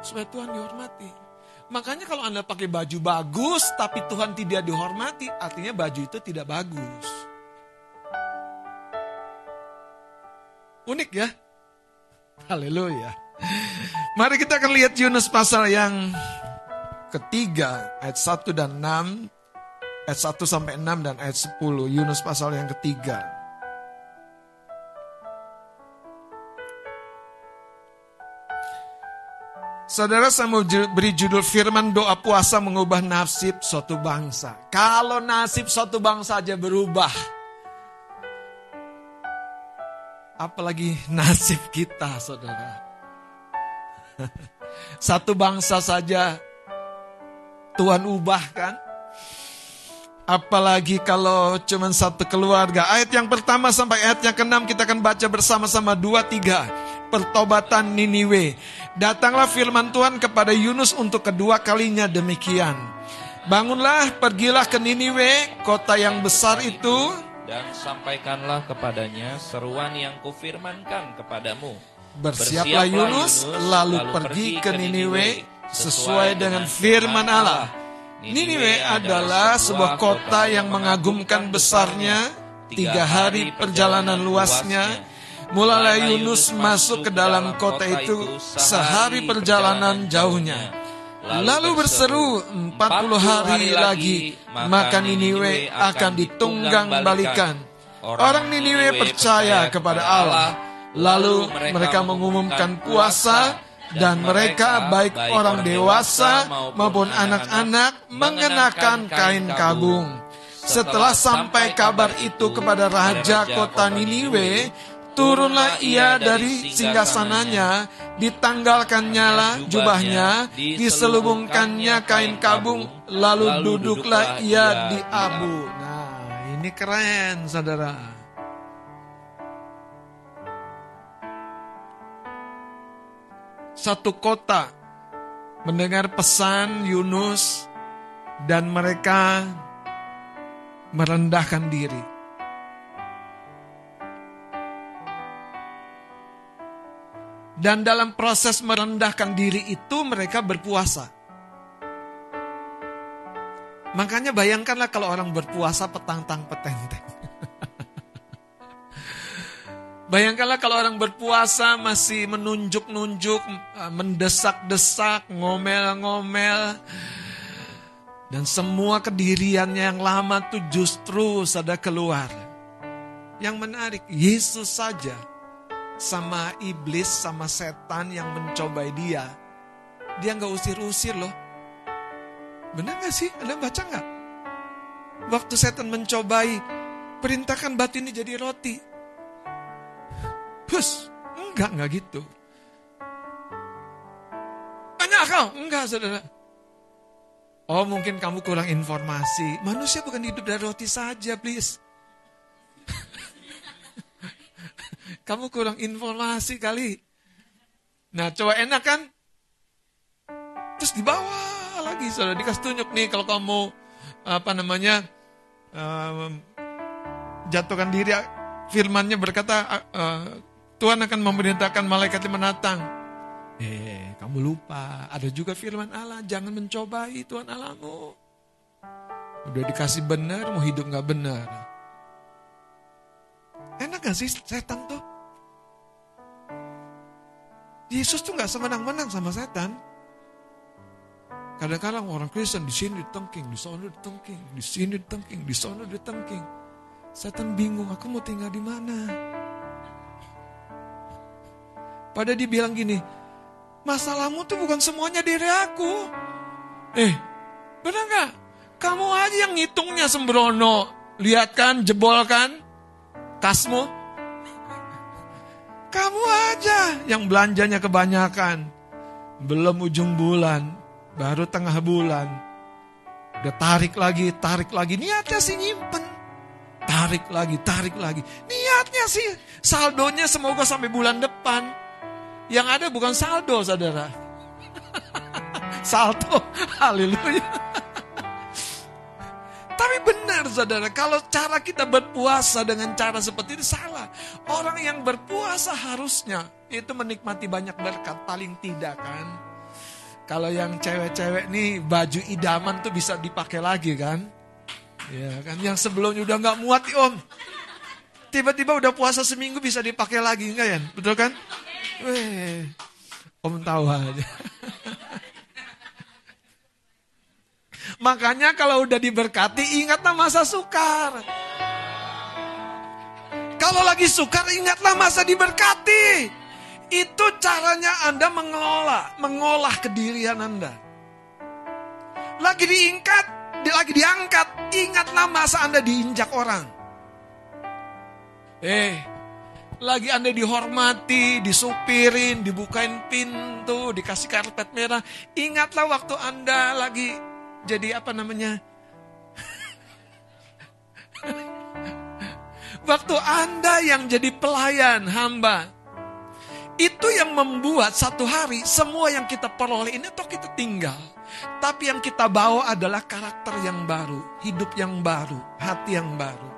Supaya Tuhan dihormati. Makanya kalau Anda pakai baju bagus, tapi Tuhan tidak dihormati, artinya baju itu tidak bagus. Unik ya? Haleluya. Mari kita akan lihat Yunus pasal yang ketiga, ayat 1 dan 6, ayat 1 sampai 6 dan ayat 10. Yunus pasal yang ketiga. Saudara saya mau beri judul firman doa puasa mengubah nasib suatu bangsa. Kalau nasib suatu bangsa aja berubah, apalagi nasib kita saudara. <laughs> Satu bangsa saja Tuhan ubahkan. Apalagi kalau cuma satu keluarga. Ayat yang pertama sampai ayat yang keenam kita akan baca bersama-sama dua tiga. Pertobatan Niniwe. Datanglah firman Tuhan kepada Yunus untuk kedua kalinya demikian. Bangunlah, pergilah ke Niniwe, kota yang besar itu, dan sampaikanlah kepadanya seruan yang kufirmankan kepadamu. Bersiaplah Yunus lalu pergi ke Niniwe sesuai dengan firman Allah. Niniwe adalah sebuah kota yang mengagumkan besarnya, tiga hari perjalanan luasnya. Mulai Yunus masuk ke dalam kota itu sehari perjalanan jauhnya. Lalu berseru 40 hari lagi, maka Niniwe akan ditunggang balikan. Orang Niniwe percaya kepada Allah. Lalu mereka mengumumkan puasa dan mereka baik orang dewasa maupun anak-anak mengenakan kain kabung. Setelah sampai kabar itu kepada raja kota Niniwe, Turunlah ia dari singgasananya, ditanggalkannya lah jubahnya, diselubungkannya kain kabung, lalu duduklah ia di abu. Nah, ini keren, saudara. Satu kota mendengar pesan Yunus dan mereka merendahkan diri Dan dalam proses merendahkan diri itu mereka berpuasa. Makanya bayangkanlah kalau orang berpuasa petang-tang petenteng. <laughs> Bayangkanlah kalau orang berpuasa masih menunjuk-nunjuk, mendesak-desak, ngomel-ngomel. Dan semua kediriannya yang lama tuh justru sudah keluar. Yang menarik, Yesus saja sama iblis, sama setan yang mencobai dia. Dia nggak usir-usir loh. Benar gak sih? Anda baca nggak? Waktu setan mencobai, perintahkan batu ini jadi roti. Hus, enggak, enggak gitu. Banyak kau? Enggak, saudara. Oh mungkin kamu kurang informasi. Manusia bukan hidup dari roti saja, please. Kamu kurang informasi kali. Nah coba enak kan? Terus dibawa lagi, saudara. Dikasih tunjuk nih kalau kamu, apa namanya, um, jatuhkan diri. Firmannya berkata, uh, Tuhan akan memerintahkan malaikat menatang. Eh, kamu lupa. Ada juga firman Allah, jangan mencobai Tuhan Allahmu. Udah dikasih benar, mau hidup gak benar. Enak gak sih setan tuh? Yesus tuh gak semenang-menang sama setan. Kadang-kadang orang Kristen di sini ditengking, di sana ditengking, di sini ditengking, di sana ditengking. Setan bingung, aku mau tinggal di mana? Pada dibilang gini, masalahmu tuh bukan semuanya diri aku. Eh, benar nggak? Kamu aja yang ngitungnya sembrono. Lihat kan, jebol kan? Kasmu. Kamu aja yang belanjanya kebanyakan. Belum ujung bulan, baru tengah bulan. Udah tarik lagi, tarik lagi. Niatnya sih nyimpen. Tarik lagi, tarik lagi. Niatnya sih saldonya semoga sampai bulan depan. Yang ada bukan saldo, saudara. <laughs> Salto, haleluya. Tapi benar, saudara, kalau cara kita berpuasa dengan cara seperti ini salah. Orang yang berpuasa harusnya itu menikmati banyak berkat, paling tidak kan. Kalau yang cewek-cewek nih baju idaman tuh bisa dipakai lagi kan. Ya kan, yang sebelumnya udah nggak muat om. Tiba-tiba udah puasa seminggu bisa dipakai lagi enggak ya? Betul kan? Weh, om tahu aja. <laughs> Makanya kalau udah diberkati ingatlah masa sukar. Kalau lagi sukar ingatlah masa diberkati. Itu caranya Anda mengelola, mengolah kedirian Anda. Lagi diingkat, lagi diangkat, ingatlah masa Anda diinjak orang. Eh, lagi Anda dihormati, disupirin, dibukain pintu, dikasih karpet merah. Ingatlah waktu Anda lagi jadi apa namanya? waktu Anda yang jadi pelayan hamba. Itu yang membuat satu hari semua yang kita peroleh ini toh kita tinggal. Tapi yang kita bawa adalah karakter yang baru, hidup yang baru, hati yang baru.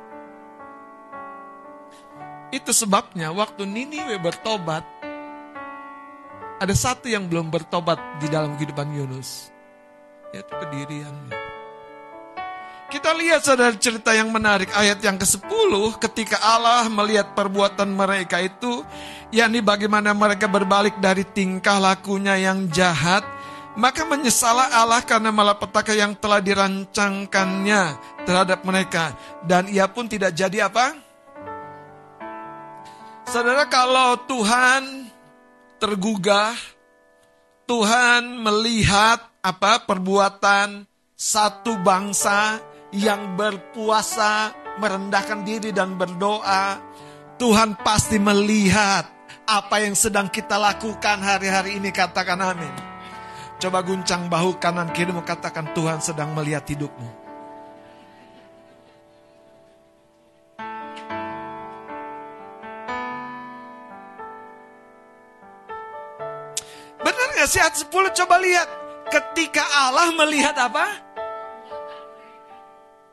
Itu sebabnya waktu Niniwe bertobat, ada satu yang belum bertobat di dalam kehidupan Yunus. Yaitu kediriannya. Kita lihat saudara cerita yang menarik ayat yang ke-10 ketika Allah melihat perbuatan mereka itu yakni bagaimana mereka berbalik dari tingkah lakunya yang jahat maka menyesalah Allah karena malapetaka yang telah dirancangkannya terhadap mereka dan ia pun tidak jadi apa? Saudara kalau Tuhan tergugah Tuhan melihat apa perbuatan satu bangsa yang berpuasa, merendahkan diri dan berdoa, Tuhan pasti melihat apa yang sedang kita lakukan hari-hari ini. Katakan amin. Coba guncang bahu kanan kirimu katakan Tuhan sedang melihat hidupmu. Benar gak sih ayat 10 coba lihat. Ketika Allah melihat apa?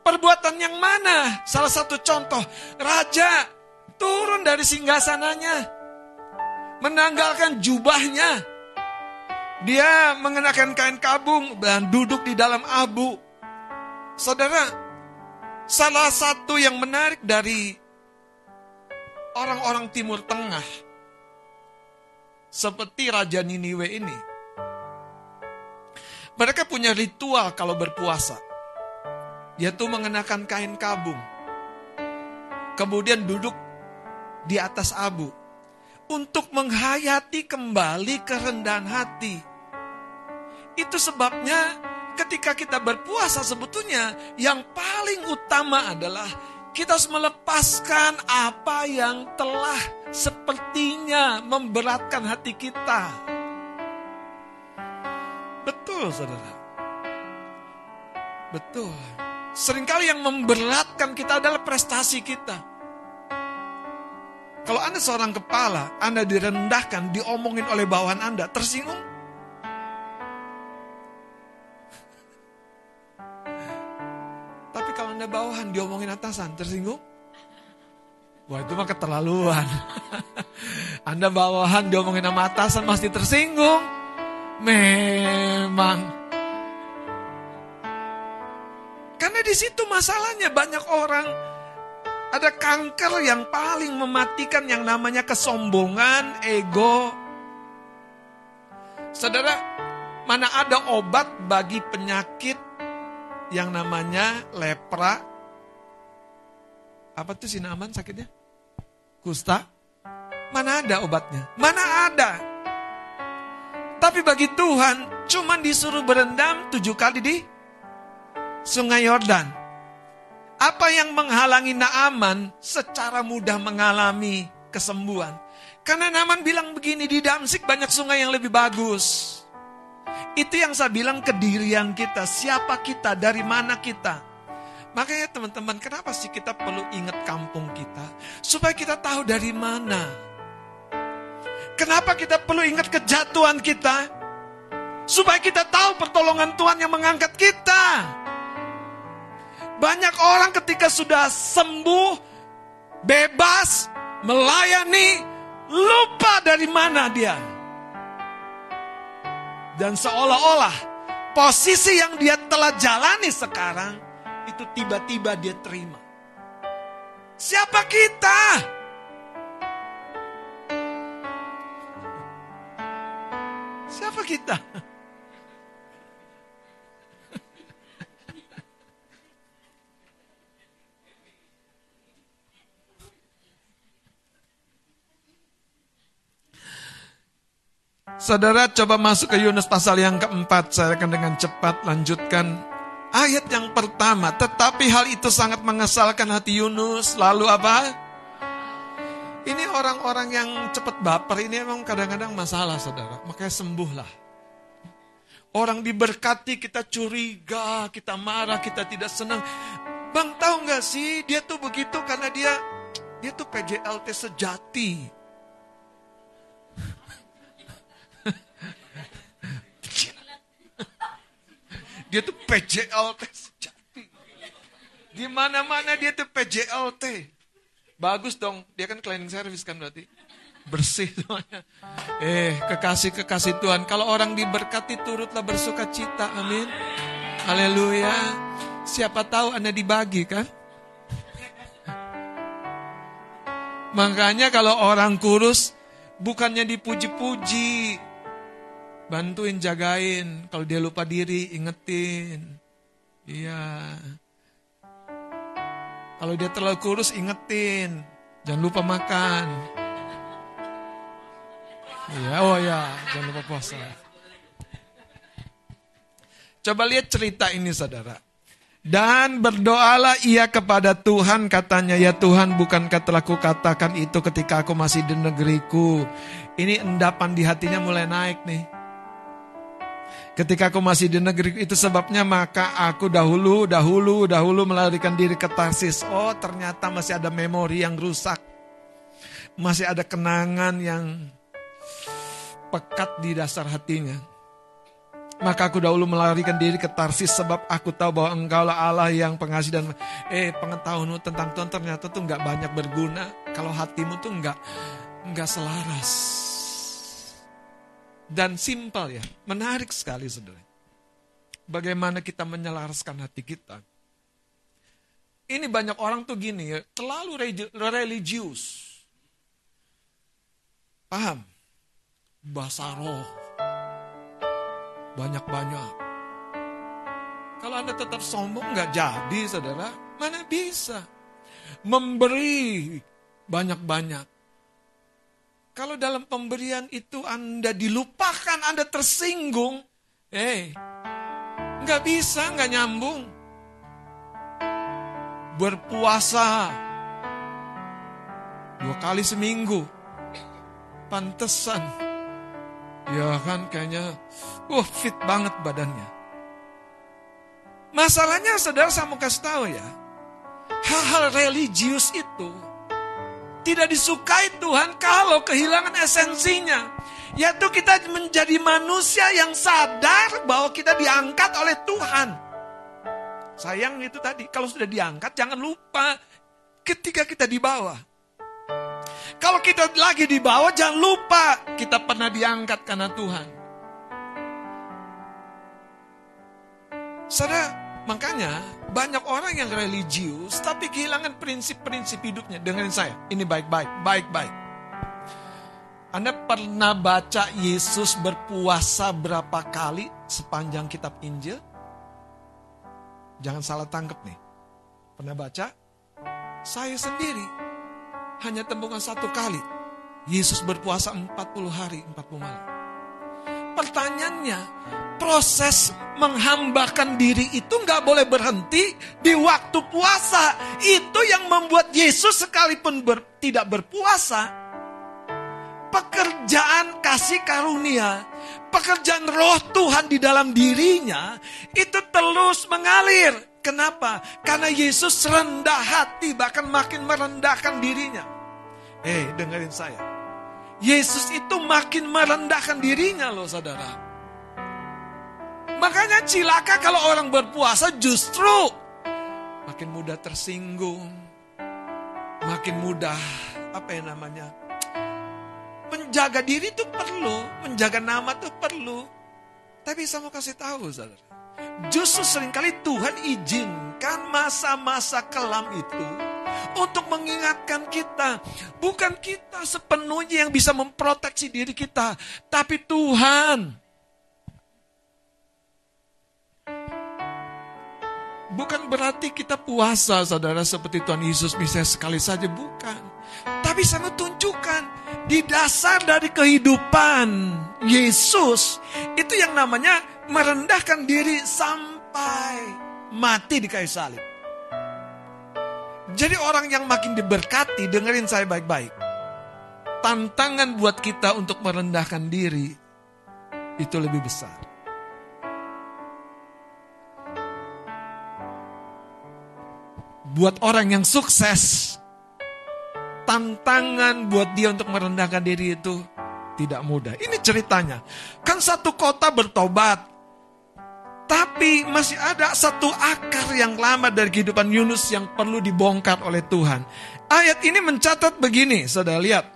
Perbuatan yang mana? Salah satu contoh, raja turun dari singgasananya, menanggalkan jubahnya. Dia mengenakan kain kabung dan duduk di dalam abu. Saudara, salah satu yang menarik dari orang-orang Timur Tengah, seperti Raja Niniwe ini, mereka punya ritual kalau berpuasa. Tuh mengenakan kain kabung. Kemudian duduk di atas abu. Untuk menghayati kembali kerendahan hati. Itu sebabnya ketika kita berpuasa sebetulnya yang paling utama adalah kita harus melepaskan apa yang telah sepertinya memberatkan hati kita. Betul, saudara. Betul. Seringkali yang memberatkan kita adalah prestasi kita. Kalau Anda seorang kepala, Anda direndahkan, diomongin oleh bawahan Anda, tersinggung? Tapi kalau Anda bawahan, diomongin atasan, tersinggung? Wah itu mah keterlaluan. <laughs> anda bawahan, diomongin sama atasan, pasti tersinggung. Memang. Karena di situ masalahnya banyak orang ada kanker yang paling mematikan yang namanya kesombongan, ego. Saudara, mana ada obat bagi penyakit yang namanya lepra? Apa tuh sinaman sakitnya? Kusta? Mana ada obatnya? Mana ada? Tapi bagi Tuhan, cuman disuruh berendam tujuh kali di sungai Yordan. Apa yang menghalangi Naaman secara mudah mengalami kesembuhan? Karena Naaman bilang begini, di Damsik banyak sungai yang lebih bagus. Itu yang saya bilang kedirian kita, siapa kita, dari mana kita. Makanya teman-teman, kenapa sih kita perlu ingat kampung kita? Supaya kita tahu dari mana. Kenapa kita perlu ingat kejatuhan kita? Supaya kita tahu pertolongan Tuhan yang mengangkat kita. Banyak orang ketika sudah sembuh, bebas, melayani, lupa dari mana dia. Dan seolah-olah posisi yang dia telah jalani sekarang, itu tiba-tiba dia terima. Siapa kita? Siapa kita? Saudara coba masuk ke Yunus pasal yang keempat. Saya akan dengan cepat lanjutkan ayat yang pertama. Tetapi hal itu sangat mengesalkan hati Yunus. Lalu apa? Ini orang-orang yang cepat baper ini emang kadang-kadang masalah saudara. Makanya sembuhlah. Orang diberkati kita curiga, kita marah, kita tidak senang. Bang tahu nggak sih dia tuh begitu karena dia dia tuh PJLT sejati. Dia tuh PJLT sejati. Di mana-mana dia tuh PJLT. Bagus dong, dia kan cleaning service kan berarti. Bersih semuanya. Eh, kekasih-kekasih Tuhan. Kalau orang diberkati turutlah bersuka cita. Amin. Haleluya. Siapa tahu Anda dibagi kan? Makanya kalau orang kurus bukannya dipuji-puji, Bantuin jagain. Kalau dia lupa diri, ingetin. Iya. Kalau dia terlalu kurus, ingetin. Jangan lupa makan. Iya, oh ya, jangan lupa puasa. Coba lihat cerita ini saudara. Dan berdoalah ia kepada Tuhan katanya, ya Tuhan bukankah telah kukatakan itu ketika aku masih di negeriku. Ini endapan di hatinya mulai naik nih. Ketika aku masih di negeri itu sebabnya maka aku dahulu, dahulu, dahulu melarikan diri ke Tarsis. Oh ternyata masih ada memori yang rusak. Masih ada kenangan yang pekat di dasar hatinya. Maka aku dahulu melarikan diri ke Tarsis sebab aku tahu bahwa engkau lah Allah yang pengasih dan eh pengetahuanmu tentang Tuhan ternyata tuh nggak banyak berguna kalau hatimu tuh nggak nggak selaras dan simpel ya. Menarik sekali saudara. Bagaimana kita menyelaraskan hati kita. Ini banyak orang tuh gini ya, terlalu religius. Paham? Bahasa roh. Banyak-banyak. Kalau Anda tetap sombong nggak jadi, saudara. Mana bisa? Memberi banyak-banyak. Kalau dalam pemberian itu Anda dilupakan, Anda tersinggung, eh, nggak bisa, nggak nyambung. Berpuasa dua kali seminggu, pantesan. Ya kan kayaknya, wah fit banget badannya. Masalahnya saudara saya mau kasih tahu ya, hal-hal religius itu tidak disukai Tuhan kalau kehilangan esensinya. Yaitu kita menjadi manusia yang sadar bahwa kita diangkat oleh Tuhan. Sayang itu tadi, kalau sudah diangkat jangan lupa ketika kita di bawah. Kalau kita lagi di bawah jangan lupa kita pernah diangkat karena Tuhan. Saudara, Makanya banyak orang yang religius tapi kehilangan prinsip-prinsip hidupnya. Dengerin saya, ini baik-baik, baik-baik. Anda pernah baca Yesus berpuasa berapa kali sepanjang kitab Injil? Jangan salah tangkap nih. Pernah baca? Saya sendiri hanya temukan satu kali. Yesus berpuasa 40 hari, 40 malam. Pertanyaannya, proses menghambakan diri itu nggak boleh berhenti di waktu puasa. Itu yang membuat Yesus sekalipun ber, tidak berpuasa, pekerjaan kasih karunia, pekerjaan roh Tuhan di dalam dirinya itu terus mengalir. Kenapa? Karena Yesus rendah hati bahkan makin merendahkan dirinya. Eh, dengerin saya. Yesus itu makin merendahkan dirinya loh saudara. Makanya cilaka kalau orang berpuasa justru makin mudah tersinggung. Makin mudah apa ya namanya? Menjaga diri itu perlu, menjaga nama itu perlu. Tapi saya mau kasih tahu saudara. Justru sering kali Tuhan izinkan masa-masa kelam itu untuk mengingatkan kita. Bukan kita sepenuhnya yang bisa memproteksi diri kita. Tapi Tuhan Bukan berarti kita puasa saudara seperti Tuhan Yesus misalnya sekali saja, bukan. Tapi mau tunjukkan di dasar dari kehidupan Yesus itu yang namanya merendahkan diri sampai mati di kayu salib. Jadi orang yang makin diberkati, dengerin saya baik-baik. Tantangan buat kita untuk merendahkan diri itu lebih besar. Buat orang yang sukses, tantangan buat dia untuk merendahkan diri itu tidak mudah. Ini ceritanya. Kan satu kota bertobat. Tapi masih ada satu akar yang lama dari kehidupan Yunus yang perlu dibongkar oleh Tuhan. Ayat ini mencatat begini, saudara lihat.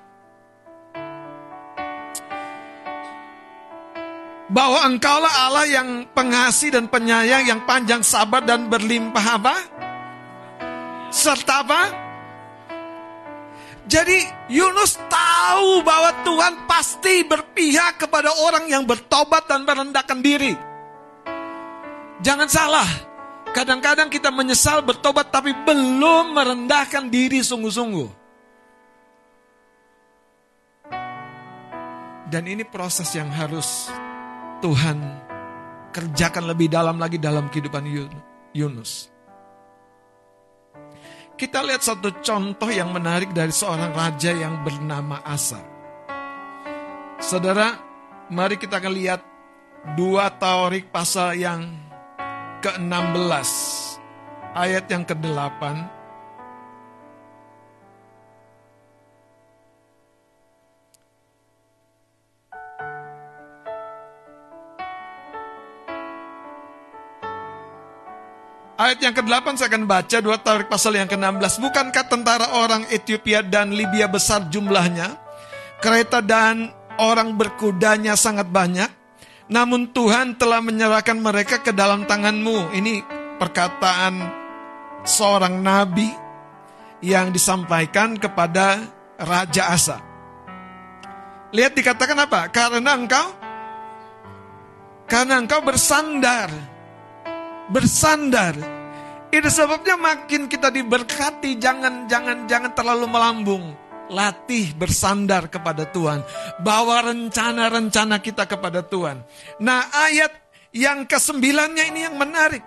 Bahwa engkaulah Allah yang pengasih dan penyayang, yang panjang sabar dan berlimpah apa? Serta apa? Jadi Yunus tahu bahwa Tuhan pasti berpihak kepada orang yang bertobat dan merendahkan diri. Jangan salah, kadang-kadang kita menyesal bertobat tapi belum merendahkan diri sungguh-sungguh. Dan ini proses yang harus Tuhan kerjakan lebih dalam lagi dalam kehidupan Yunus. Kita lihat satu contoh yang menarik dari seorang raja yang bernama Asa. Saudara, mari kita akan lihat dua Taurik pasal yang ke-16 ayat yang ke-8 Ayat yang ke-8 saya akan baca dua Taurik pasal yang ke-16. Bukankah tentara orang Ethiopia dan Libya besar jumlahnya? Kereta dan orang berkudanya sangat banyak. Namun Tuhan telah menyerahkan mereka ke dalam tanganmu. Ini perkataan seorang nabi yang disampaikan kepada Raja Asa. Lihat dikatakan apa? Karena engkau karena engkau bersandar bersandar. Itu sebabnya makin kita diberkati, jangan jangan jangan terlalu melambung. Latih bersandar kepada Tuhan. Bawa rencana-rencana kita kepada Tuhan. Nah ayat yang kesembilannya ini yang menarik.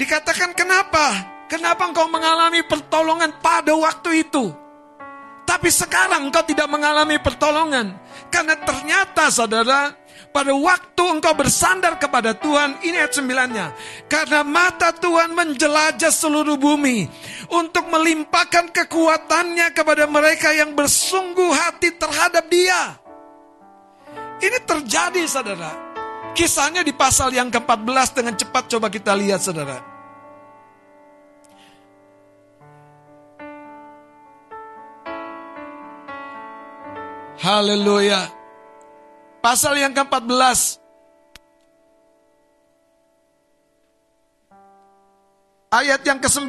Dikatakan kenapa? Kenapa engkau mengalami pertolongan pada waktu itu? Tapi sekarang engkau tidak mengalami pertolongan. Karena ternyata saudara, pada waktu engkau bersandar kepada Tuhan, ini ayat sembilannya. Karena mata Tuhan menjelajah seluruh bumi untuk melimpahkan kekuatannya kepada mereka yang bersungguh hati terhadap dia. Ini terjadi saudara. Kisahnya di pasal yang ke-14 dengan cepat coba kita lihat saudara. Haleluya. Pasal yang ke-14. Ayat yang ke-9.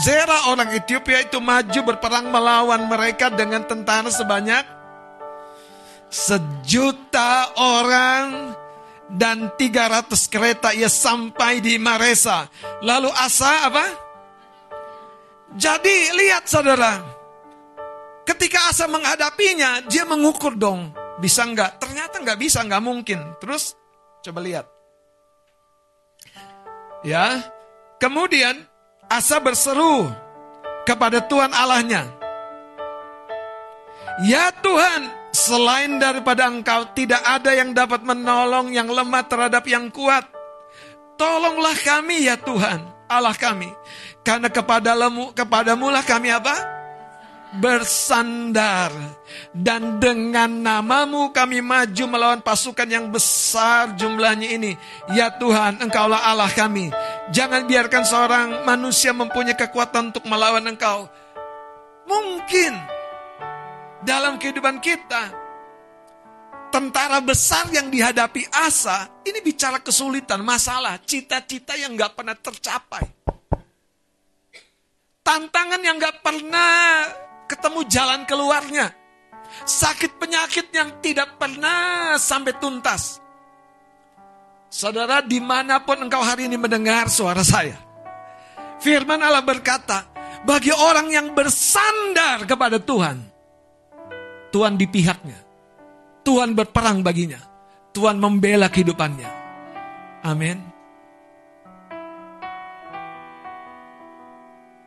Zera orang Ethiopia itu maju berperang melawan mereka dengan tentara sebanyak sejuta orang dan 300 kereta ia sampai di Maresa. Lalu Asa apa? Jadi lihat saudara, ketika Asa menghadapinya, dia mengukur dong. Bisa nggak? Ternyata nggak bisa, nggak mungkin. Terus coba lihat. Ya, kemudian Asa berseru kepada Tuhan Allahnya. Ya Tuhan, selain daripada engkau tidak ada yang dapat menolong yang lemah terhadap yang kuat. Tolonglah kami ya Tuhan, Allah kami. Karena kepadamu, kepadamu lah kami apa? Bersandar dan dengan namamu kami maju melawan pasukan yang besar jumlahnya ini. Ya Tuhan, Engkaulah Allah kami. Jangan biarkan seorang manusia mempunyai kekuatan untuk melawan Engkau. Mungkin dalam kehidupan kita tentara besar yang dihadapi Asa ini bicara kesulitan, masalah, cita-cita yang gak pernah tercapai. Tantangan yang gak pernah ketemu jalan keluarnya. Sakit penyakit yang tidak pernah sampai tuntas. Saudara, di mana pun engkau hari ini mendengar suara saya. Firman Allah berkata, bagi orang yang bersandar kepada Tuhan, Tuhan di pihaknya. Tuhan berperang baginya. Tuhan membela kehidupannya. Amin.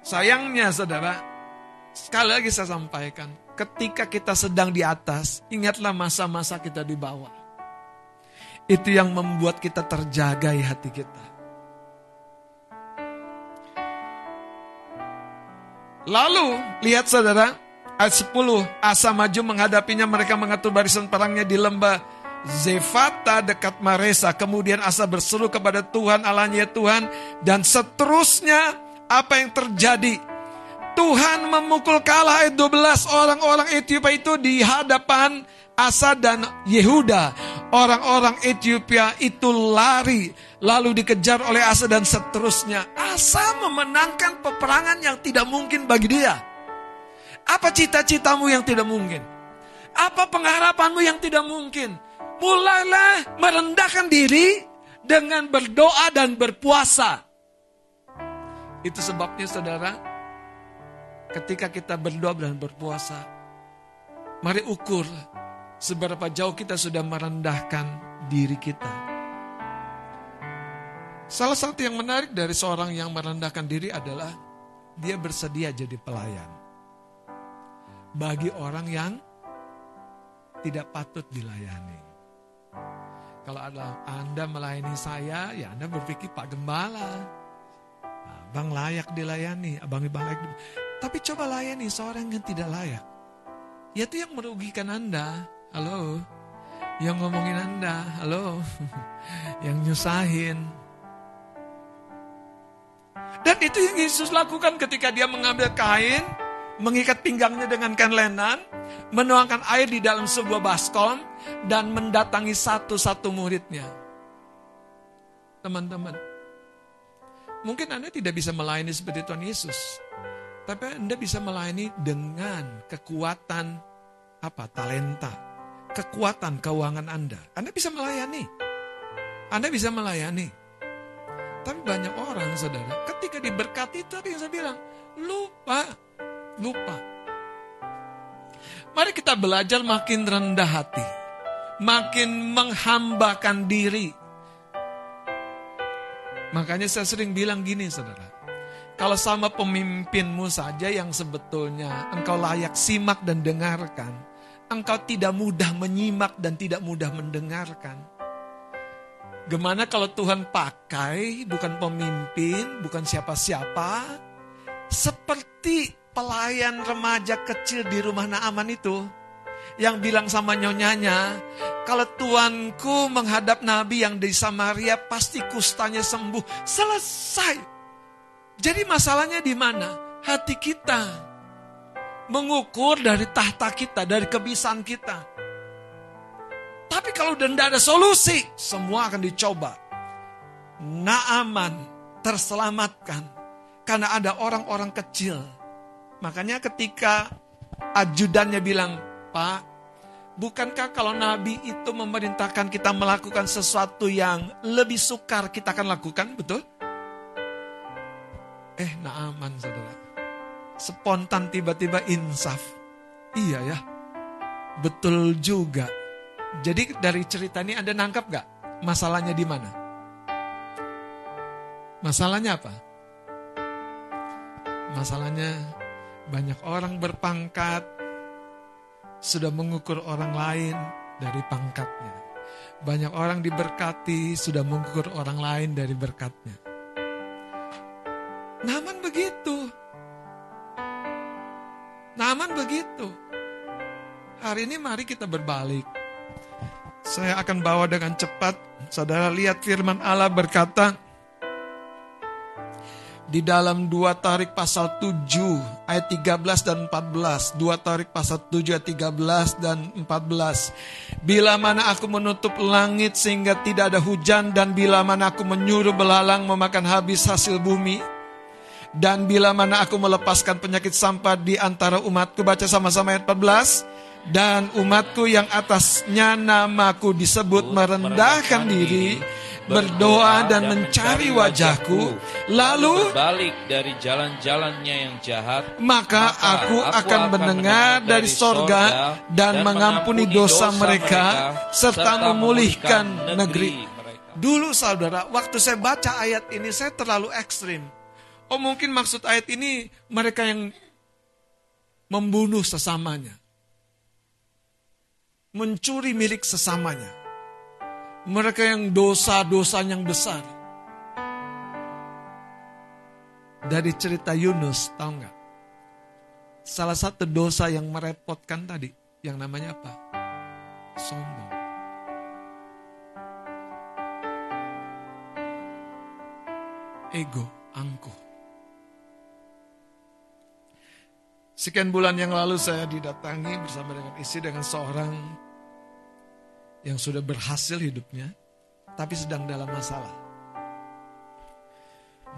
Sayangnya saudara, Sekali lagi saya sampaikan, ketika kita sedang di atas, ingatlah masa-masa kita di bawah. Itu yang membuat kita terjagai hati kita. Lalu, lihat saudara, ayat 10, Asa maju menghadapinya, mereka mengatur barisan perangnya di lembah Zefata dekat Maresa. Kemudian Asa berseru kepada Tuhan, Allahnya Tuhan, dan seterusnya apa yang terjadi Tuhan memukul kalah 12 orang-orang Ethiopia itu di hadapan Asa dan Yehuda. Orang-orang Ethiopia itu lari lalu dikejar oleh Asa dan seterusnya. Asa memenangkan peperangan yang tidak mungkin bagi dia. Apa cita-citamu yang tidak mungkin? Apa pengharapanmu yang tidak mungkin? Mulailah merendahkan diri dengan berdoa dan berpuasa. Itu sebabnya saudara, ketika kita berdoa dan berpuasa, mari ukur seberapa jauh kita sudah merendahkan diri kita. Salah satu yang menarik dari seorang yang merendahkan diri adalah dia bersedia jadi pelayan. Bagi orang yang tidak patut dilayani. Kalau ada Anda melayani saya, ya Anda berpikir Pak Gembala. Abang layak dilayani, abang abang layak. Tapi coba layani seorang yang tidak layak. Ya itu yang merugikan Anda. Halo. Yang ngomongin Anda. Halo. <laughs> yang nyusahin. Dan itu yang Yesus lakukan ketika dia mengambil kain, mengikat pinggangnya dengan kain lenan, menuangkan air di dalam sebuah baskom, dan mendatangi satu-satu muridnya. Teman-teman, mungkin Anda tidak bisa melayani seperti Tuhan Yesus. Tapi Anda bisa melayani dengan kekuatan apa? Talenta, kekuatan keuangan Anda. Anda bisa melayani. Anda bisa melayani. Tapi banyak orang, saudara, ketika diberkati tadi yang saya bilang, lupa, lupa. Mari kita belajar makin rendah hati, makin menghambakan diri. Makanya saya sering bilang gini, saudara. Kalau sama pemimpinmu saja yang sebetulnya engkau layak simak dan dengarkan, engkau tidak mudah menyimak dan tidak mudah mendengarkan. Gimana kalau Tuhan pakai bukan pemimpin, bukan siapa-siapa, seperti pelayan remaja kecil di rumah Naaman itu yang bilang sama nyonyanya, kalau tuanku menghadap nabi yang di Samaria pasti kustanya sembuh. Selesai. Jadi masalahnya di mana? Hati kita. Mengukur dari tahta kita, dari kebiasaan kita. Tapi kalau tidak ada solusi, semua akan dicoba. Naaman terselamatkan karena ada orang-orang kecil. Makanya ketika ajudannya bilang, Pak, bukankah kalau Nabi itu memerintahkan kita melakukan sesuatu yang lebih sukar kita akan lakukan, betul? Eh, Naaman saudara. Spontan tiba-tiba insaf. Iya ya, betul juga. Jadi dari cerita ini Anda nangkap gak masalahnya di mana? Masalahnya apa? Masalahnya banyak orang berpangkat sudah mengukur orang lain dari pangkatnya. Banyak orang diberkati sudah mengukur orang lain dari berkatnya. Naman begitu. Naman begitu. Hari ini mari kita berbalik. Saya akan bawa dengan cepat. Saudara lihat firman Allah berkata, di dalam dua tarik pasal 7 ayat 13 dan 14. Dua tarik pasal 7 ayat 13 dan 14. Bila mana aku menutup langit sehingga tidak ada hujan dan bila mana aku menyuruh belalang memakan habis hasil bumi. Dan bila mana aku melepaskan penyakit sampah di antara umatku. Baca sama-sama ayat 14. Dan umatku yang atasnya namaku disebut merendahkan diri berdoa dan mencari wajahku, lalu berbalik dari jalan-jalannya yang jahat, maka aku akan mendengar dari sorga dan mengampuni dosa mereka serta memulihkan negeri. Dulu saudara, waktu saya baca ayat ini saya terlalu ekstrim. Oh mungkin maksud ayat ini mereka yang membunuh sesamanya. Mencuri milik sesamanya mereka yang dosa-dosa yang besar. Dari cerita Yunus, tahu nggak? Salah satu dosa yang merepotkan tadi, yang namanya apa? Sombong. Ego, angkuh. Sekian bulan yang lalu saya didatangi bersama dengan istri dengan seorang yang sudah berhasil hidupnya, tapi sedang dalam masalah.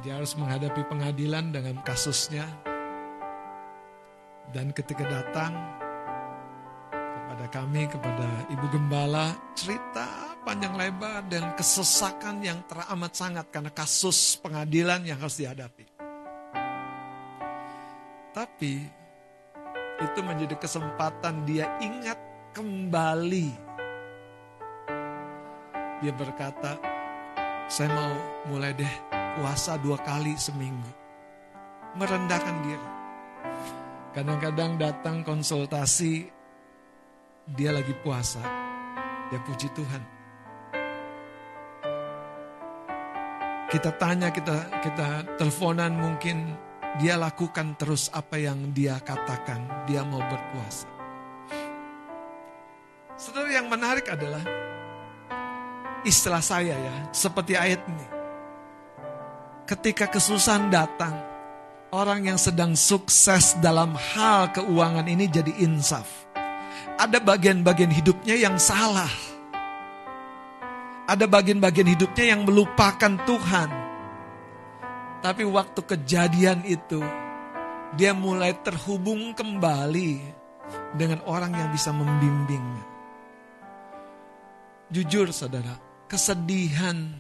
Dia harus menghadapi pengadilan dengan kasusnya, dan ketika datang kepada kami, kepada Ibu Gembala, cerita panjang lebar dan kesesakan yang teramat sangat karena kasus pengadilan yang harus dihadapi. Tapi itu menjadi kesempatan dia ingat kembali. Dia berkata, saya mau mulai deh puasa dua kali seminggu. Merendahkan diri. Kadang-kadang datang konsultasi, dia lagi puasa. Ya puji Tuhan. Kita tanya, kita kita teleponan mungkin dia lakukan terus apa yang dia katakan, dia mau berpuasa. Saudara yang menarik adalah istilah saya ya, seperti ayat ini. Ketika kesusahan datang, orang yang sedang sukses dalam hal keuangan ini jadi insaf. Ada bagian-bagian hidupnya yang salah. Ada bagian-bagian hidupnya yang melupakan Tuhan tapi waktu kejadian itu, dia mulai terhubung kembali dengan orang yang bisa membimbingnya. Jujur saudara, kesedihan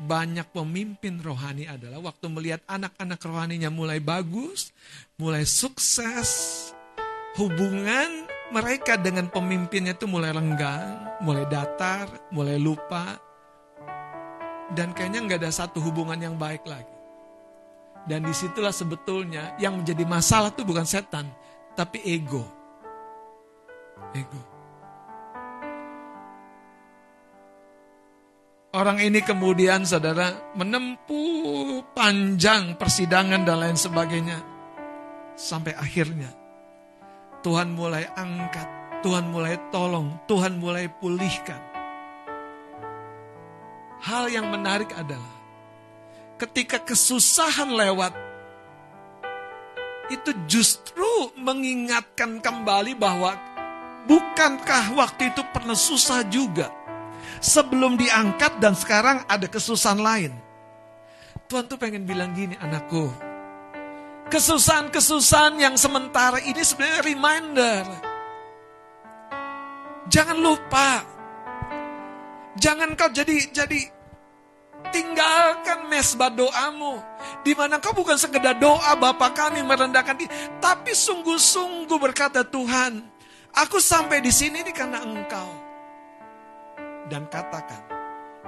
banyak pemimpin rohani adalah waktu melihat anak-anak rohaninya mulai bagus, mulai sukses, hubungan mereka dengan pemimpinnya itu mulai renggang, mulai datar, mulai lupa, dan kayaknya nggak ada satu hubungan yang baik lagi. Dan di situlah sebetulnya yang menjadi masalah itu bukan setan, tapi ego. Ego. Orang ini kemudian saudara menempuh panjang persidangan dan lain sebagainya. Sampai akhirnya Tuhan mulai angkat, Tuhan mulai tolong, Tuhan mulai pulihkan. Hal yang menarik adalah ketika kesusahan lewat itu justru mengingatkan kembali bahwa bukankah waktu itu pernah susah juga sebelum diangkat dan sekarang ada kesusahan lain. Tuhan tuh pengen bilang gini anakku. Kesusahan-kesusahan yang sementara ini sebenarnya reminder. Jangan lupa. Jangan kau jadi jadi tinggalkan mesbah doamu. Di mana kau bukan sekedar doa Bapa kami merendahkan diri, tapi sungguh-sungguh berkata Tuhan, aku sampai di sini ini karena Engkau dan katakan,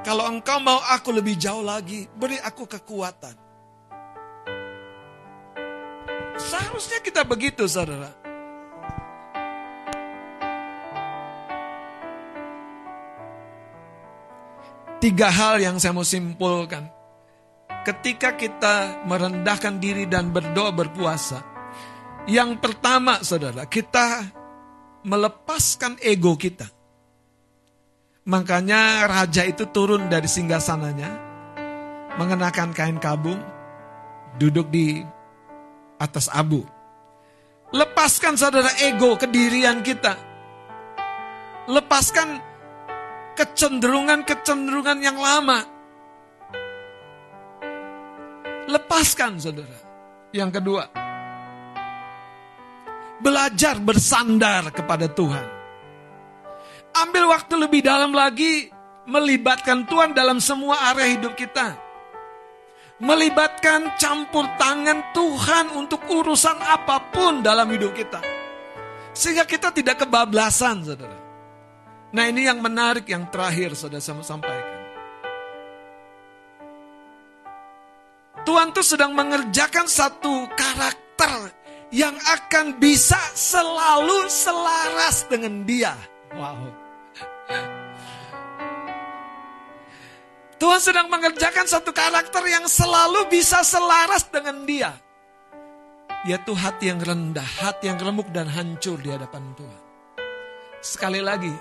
kalau engkau mau aku lebih jauh lagi, beri aku kekuatan. Seharusnya kita begitu, saudara. Tiga hal yang saya mau simpulkan. Ketika kita merendahkan diri dan berdoa berpuasa. Yang pertama, saudara, kita melepaskan ego kita. Makanya raja itu turun dari singgasananya, mengenakan kain kabung, duduk di atas abu. Lepaskan saudara ego kedirian kita. Lepaskan kecenderungan-kecenderungan yang lama. Lepaskan saudara. Yang kedua, belajar bersandar kepada Tuhan. Ambil waktu lebih dalam lagi melibatkan Tuhan dalam semua area hidup kita. Melibatkan campur tangan Tuhan untuk urusan apa pun dalam hidup kita. Sehingga kita tidak kebablasan, saudara. Nah ini yang menarik yang terakhir saudara saya sampaikan. Tuhan tuh sedang mengerjakan satu karakter yang akan bisa selalu selaras dengan dia. Wow. Tuhan sedang mengerjakan satu karakter yang selalu bisa selaras dengan dia. Yaitu hati yang rendah, hati yang remuk dan hancur di hadapan Tuhan. Sekali lagi,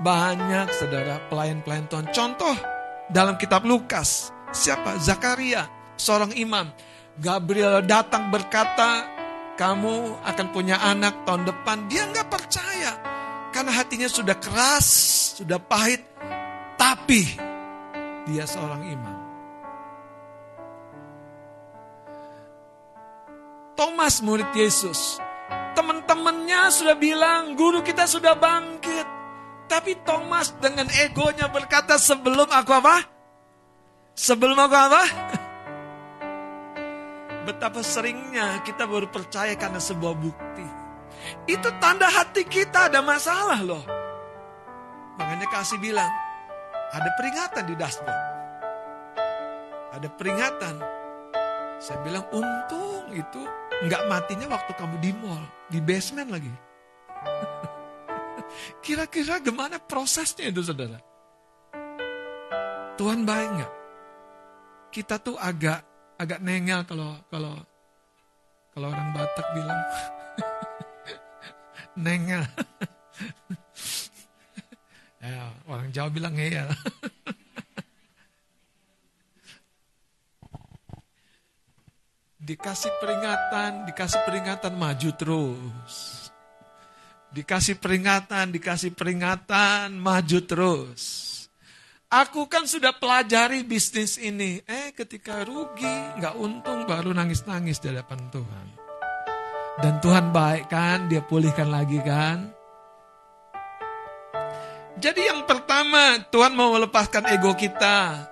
banyak saudara pelayan-pelayan Tuhan. Contoh dalam kitab Lukas, siapa? Zakaria, seorang imam. Gabriel datang berkata, kamu akan punya anak tahun depan. Dia nggak percaya. Karena hatinya sudah keras, sudah pahit. Tapi dia seorang imam. Thomas murid Yesus. Teman-temannya sudah bilang, guru kita sudah bangkit. Tapi Thomas dengan egonya berkata, sebelum aku apa? Sebelum aku apa? <laughs> Betapa seringnya kita baru percaya karena sebuah bukti. Itu tanda hati kita ada masalah loh. Makanya kasih bilang, ada peringatan di dashboard. Ada peringatan. Saya bilang untung itu nggak matinya waktu kamu di mall, di basement lagi. <laughs> Kira-kira gimana prosesnya itu saudara? Tuhan baik nggak? Kita tuh agak agak nengel kalau kalau kalau orang Batak bilang <laughs> nengel. <laughs> Ya, orang Jawa bilang ngeyel. <laughs> dikasih peringatan, dikasih peringatan maju terus. Dikasih peringatan, dikasih peringatan, maju terus. Aku kan sudah pelajari bisnis ini. Eh ketika rugi, nggak untung baru nangis-nangis di hadapan Tuhan. Dan Tuhan baik kan, dia pulihkan lagi kan. Jadi yang pertama, Tuhan mau melepaskan ego kita.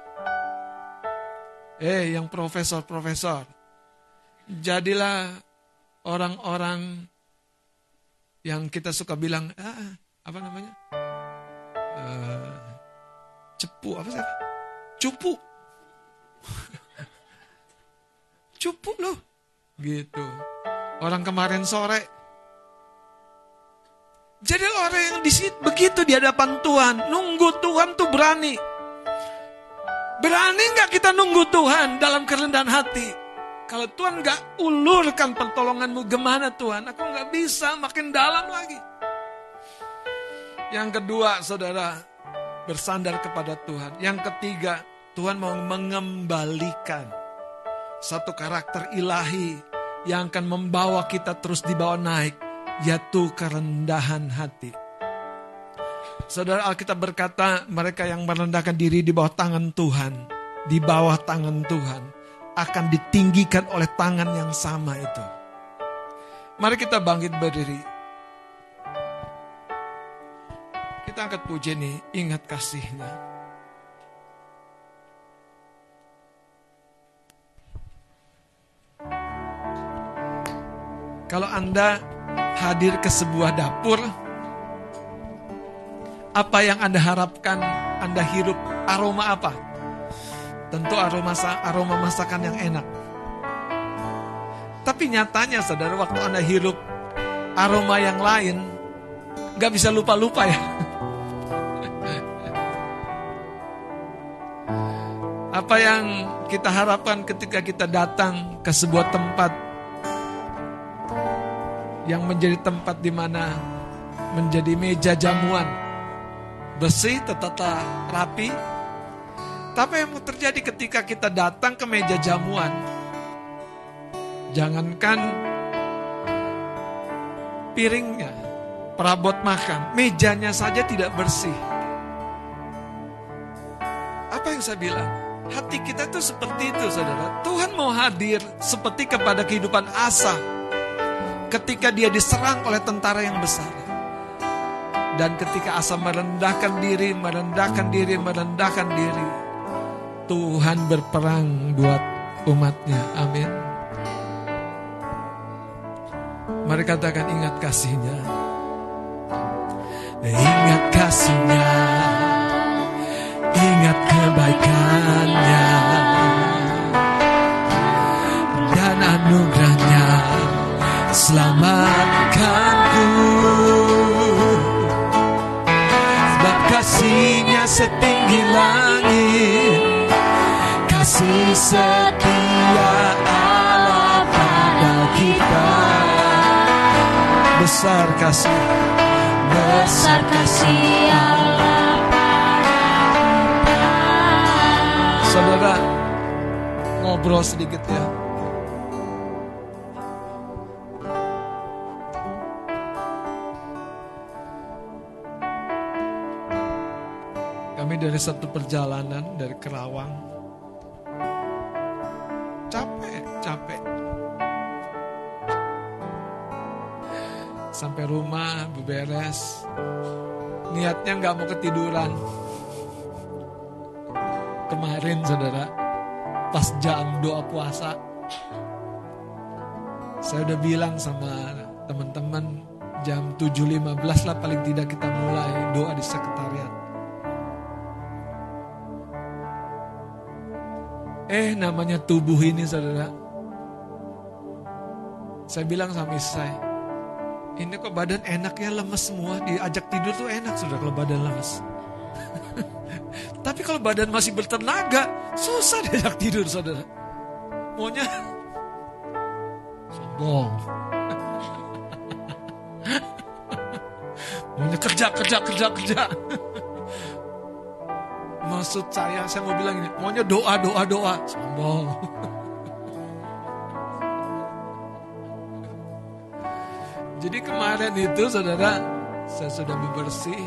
Eh, yang profesor-profesor. Jadilah orang-orang yang kita suka bilang, ah, apa namanya? Uh, cepu, apa sih? Cupu. <laughs> Cupu loh. Gitu. Orang kemarin sore. Jadi orang yang di situ begitu di hadapan Tuhan, nunggu Tuhan tuh berani. Berani nggak kita nunggu Tuhan dalam kerendahan hati? Kalau Tuhan nggak ulurkan pertolonganmu, gimana Tuhan? Aku nggak bisa makin dalam lagi. Yang kedua, saudara, bersandar kepada Tuhan. Yang ketiga, Tuhan mau mengembalikan satu karakter ilahi yang akan membawa kita terus dibawa naik, yaitu kerendahan hati. Saudara Alkitab berkata, mereka yang merendahkan diri di bawah tangan Tuhan, di bawah tangan Tuhan, akan ditinggikan oleh tangan yang sama itu. Mari kita bangkit berdiri. Kita angkat puji nih, ingat kasihnya. Kalau Anda hadir ke sebuah dapur, apa yang Anda harapkan Anda hirup? Aroma apa? Tentu aroma aroma masakan yang enak. Tapi nyatanya saudara waktu Anda hirup aroma yang lain, gak bisa lupa-lupa ya. <laughs> Apa yang kita harapkan ketika kita datang ke sebuah tempat yang menjadi tempat di mana menjadi meja jamuan bersih, tertata rapi. Tapi yang terjadi ketika kita datang ke meja jamuan, jangankan piringnya, perabot makan, mejanya saja tidak bersih. Apa yang saya bilang? Hati kita itu seperti itu, saudara. Tuhan mau hadir seperti kepada kehidupan Asa ketika dia diserang oleh tentara yang besar. Dan ketika Asa merendahkan diri, merendahkan diri, merendahkan diri. Tuhan berperang buat umatnya. Amin. Mari katakan ingat kasihnya. Ingat kasihnya. Ingat kebaikannya. Dan anugerahnya selamatkanku kasihnya setinggi langit setia Allah pada kita. Besar kasih. Besar kasih Allah pada kita. Saudara ngobrol sedikit ya. Kami dari satu perjalanan dari Kerawang. Sampai rumah beberes. Niatnya nggak mau ketiduran. Kemarin saudara, pas jam doa puasa. Saya udah bilang sama teman-teman jam 7.15 lah paling tidak kita mulai doa di sekretariat. Eh namanya tubuh ini saudara. Saya bilang sama istri saya, ini kok badan enaknya lemes semua, diajak tidur tuh enak saudara kalau badan lemes. <laughs> Tapi kalau badan masih bertenaga, susah diajak tidur saudara. Maunya <laughs> sombong. <laughs> Maunya kerja, kerja, kerja, kerja. Maksud saya, saya mau bilang ini, maunya doa, doa, doa. Sombong. Jadi kemarin itu saudara, saya sudah bebersih,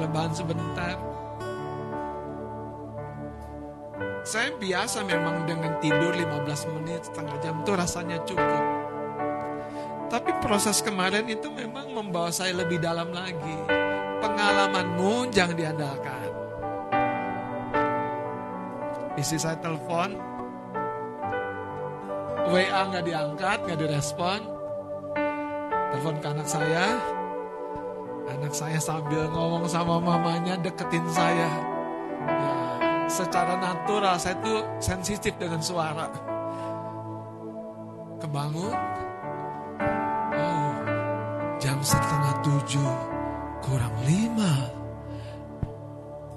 rebahan sebentar. Saya biasa memang dengan tidur 15 menit, setengah jam itu rasanya cukup. Tapi proses kemarin itu memang membawa saya lebih dalam lagi. Pengalamanmu jangan diandalkan. Istri saya telepon, WA nggak diangkat, nggak direspon. Telepon ke anak saya. Anak saya sambil ngomong sama mamanya deketin saya. Ya, secara natural saya tuh sensitif dengan suara. Kebangun. Oh, jam setengah tujuh kurang lima.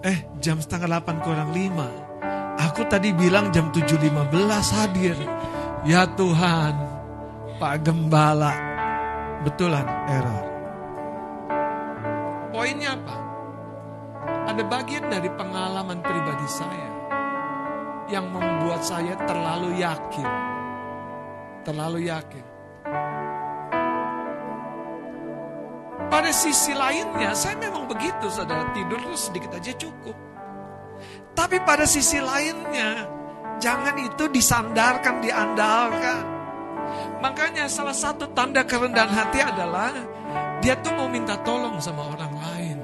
Eh, jam setengah delapan kurang lima. Aku tadi bilang jam tujuh lima belas hadir. Ya Tuhan, Pak Gembala, betulan error. Poinnya apa? Ada bagian dari pengalaman pribadi saya yang membuat saya terlalu yakin. Terlalu yakin. Pada sisi lainnya, saya memang begitu, saudara. Tidur tuh sedikit aja cukup. Tapi pada sisi lainnya, jangan itu disandarkan, diandalkan. Makanya salah satu tanda kerendahan hati adalah dia tuh mau minta tolong sama orang lain.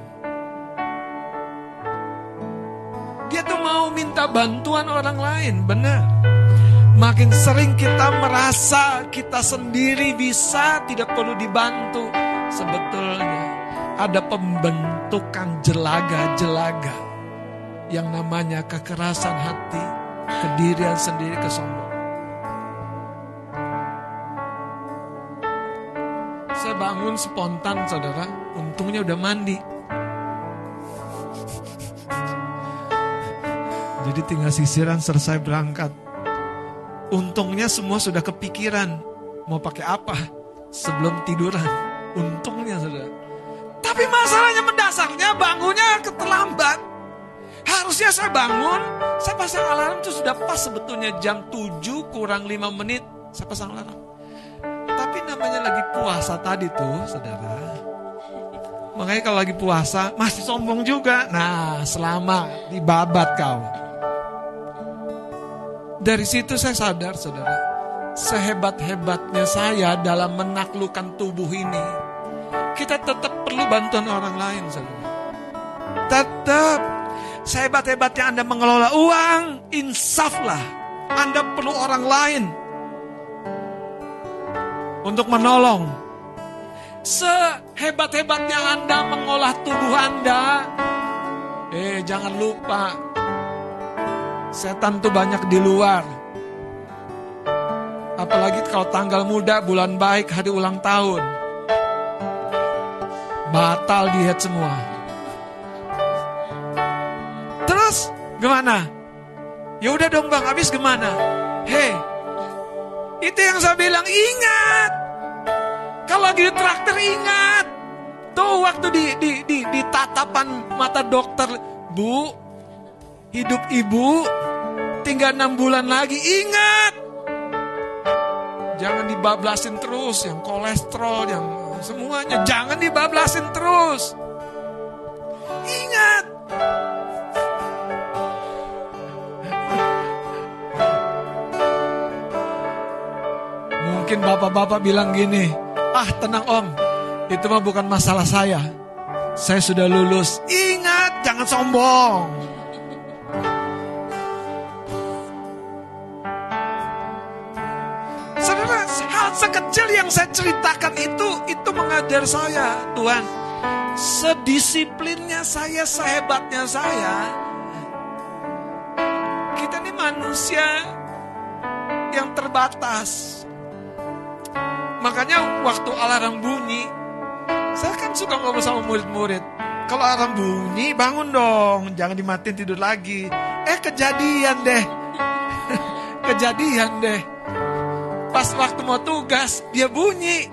Dia tuh mau minta bantuan orang lain, benar. Makin sering kita merasa kita sendiri bisa, tidak perlu dibantu. Sebetulnya ada pembentukan jelaga-jelaga yang namanya kekerasan hati, kedirian sendiri, kesombongan. Bangun spontan saudara, untungnya udah mandi. Jadi tinggal sisiran selesai berangkat. Untungnya semua sudah kepikiran mau pakai apa sebelum tiduran. Untungnya saudara. Tapi masalahnya mendasarnya bangunnya keterlambat. Harusnya saya bangun, saya pasang alarm itu sudah pas sebetulnya jam 7 kurang 5 menit saya pasang alarm. Tapi namanya lagi puasa tadi tuh, saudara. Makanya kalau lagi puasa masih sombong juga. Nah, selama dibabat kau. Dari situ saya sadar, saudara. Sehebat-hebatnya saya dalam menaklukkan tubuh ini. Kita tetap perlu bantuan orang lain, saudara. Tetap Sehebat-hebatnya Anda mengelola uang, insaflah. Anda perlu orang lain untuk menolong. Sehebat-hebatnya Anda mengolah tubuh Anda, eh jangan lupa, setan tuh banyak di luar. Apalagi kalau tanggal muda, bulan baik, hari ulang tahun. Batal diet semua. Terus gimana? Ya udah dong bang, habis gimana? Hei, itu yang saya bilang ingat. Kalau lagi di traktor ingat. Tuh waktu di, di, di, di tatapan mata dokter, bu, hidup ibu tinggal enam bulan lagi. Ingat, jangan dibablasin terus yang kolesterol, yang semuanya. Jangan dibablasin terus. Ingat, Mungkin bapak-bapak bilang gini, ah tenang om, itu mah bukan masalah saya. Saya sudah lulus. Ingat, jangan sombong. Saudara, hal sekecil yang saya ceritakan itu, itu mengajar saya, Tuhan. Sedisiplinnya saya, sehebatnya saya. Kita ini manusia yang terbatas. Makanya waktu alarm bunyi, saya kan suka ngobrol sama murid-murid. Kalau alarm bunyi, bangun dong, jangan dimatiin tidur lagi. Eh kejadian deh, <laughs> kejadian deh. Pas waktu mau tugas, dia bunyi.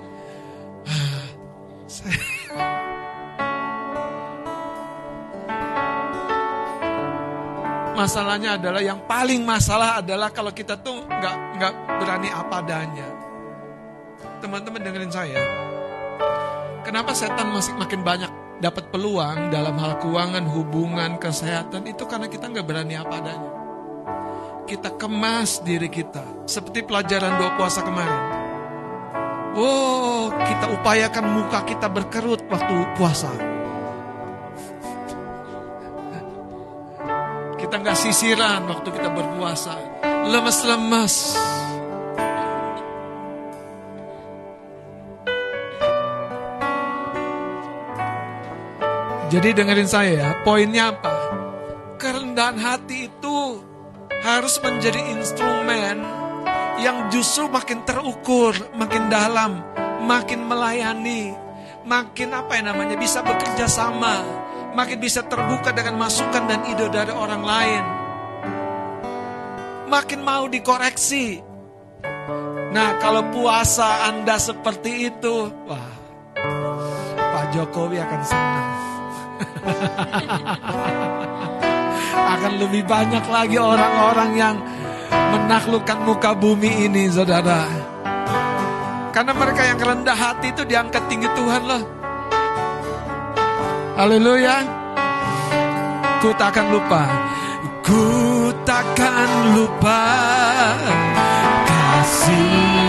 <sighs> Masalahnya adalah yang paling masalah adalah kalau kita tuh nggak nggak berani apa adanya. Teman-teman dengerin saya. Kenapa setan masih makin banyak dapat peluang dalam hal keuangan, hubungan, kesehatan itu karena kita nggak berani apa adanya. Kita kemas diri kita seperti pelajaran doa puasa kemarin. Wow, kita upayakan muka kita berkerut waktu puasa. Kita nggak sisiran waktu kita berpuasa. Lemes-lemes. Jadi dengerin saya ya, poinnya apa? Kerendahan hati itu harus menjadi instrumen yang justru makin terukur, makin dalam, makin melayani, makin apa ya namanya bisa bekerja sama, makin bisa terbuka dengan masukan dan ide dari orang lain. Makin mau dikoreksi. Nah, kalau puasa Anda seperti itu, wah, Pak Jokowi akan senang. <laughs> akan lebih banyak lagi orang-orang yang menaklukkan muka bumi ini, saudara. Karena mereka yang rendah hati itu diangkat tinggi Tuhan loh. Haleluya. Ku takkan lupa. Ku takkan lupa kasihnya.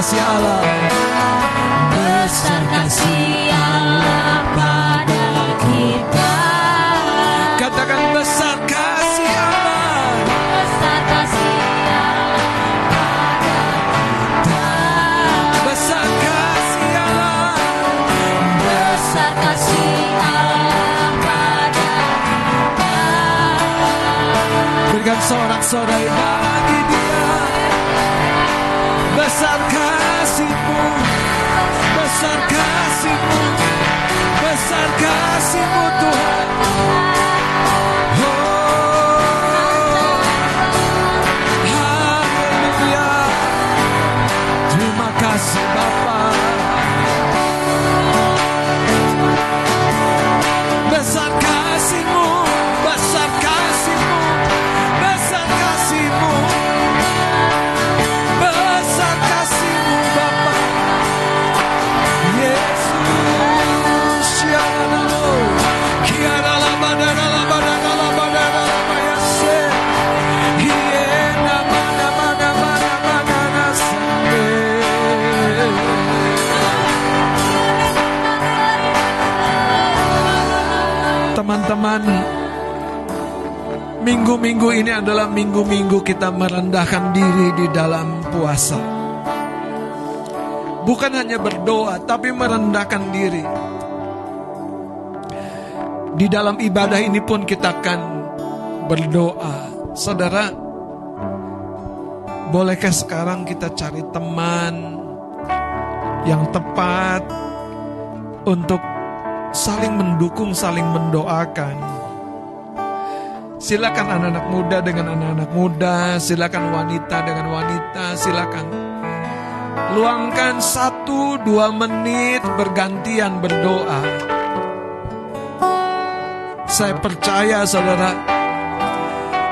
Kasih Allah. Besar kasih Allah pada kita. Katakan besar kasih Allah. Besar kasih besar kasih Allah Besar kasih Allah pada berikan sorak-sorai bagi kasihmu Teman-teman, minggu-minggu ini adalah minggu-minggu kita merendahkan diri di dalam puasa. Bukan hanya berdoa, tapi merendahkan diri. Di dalam ibadah ini pun kita akan berdoa. Saudara, bolehkah sekarang kita cari teman yang tepat untuk saling mendukung, saling mendoakan. Silakan anak-anak muda dengan anak-anak muda, silakan wanita dengan wanita, silakan luangkan satu dua menit bergantian berdoa. Saya percaya saudara,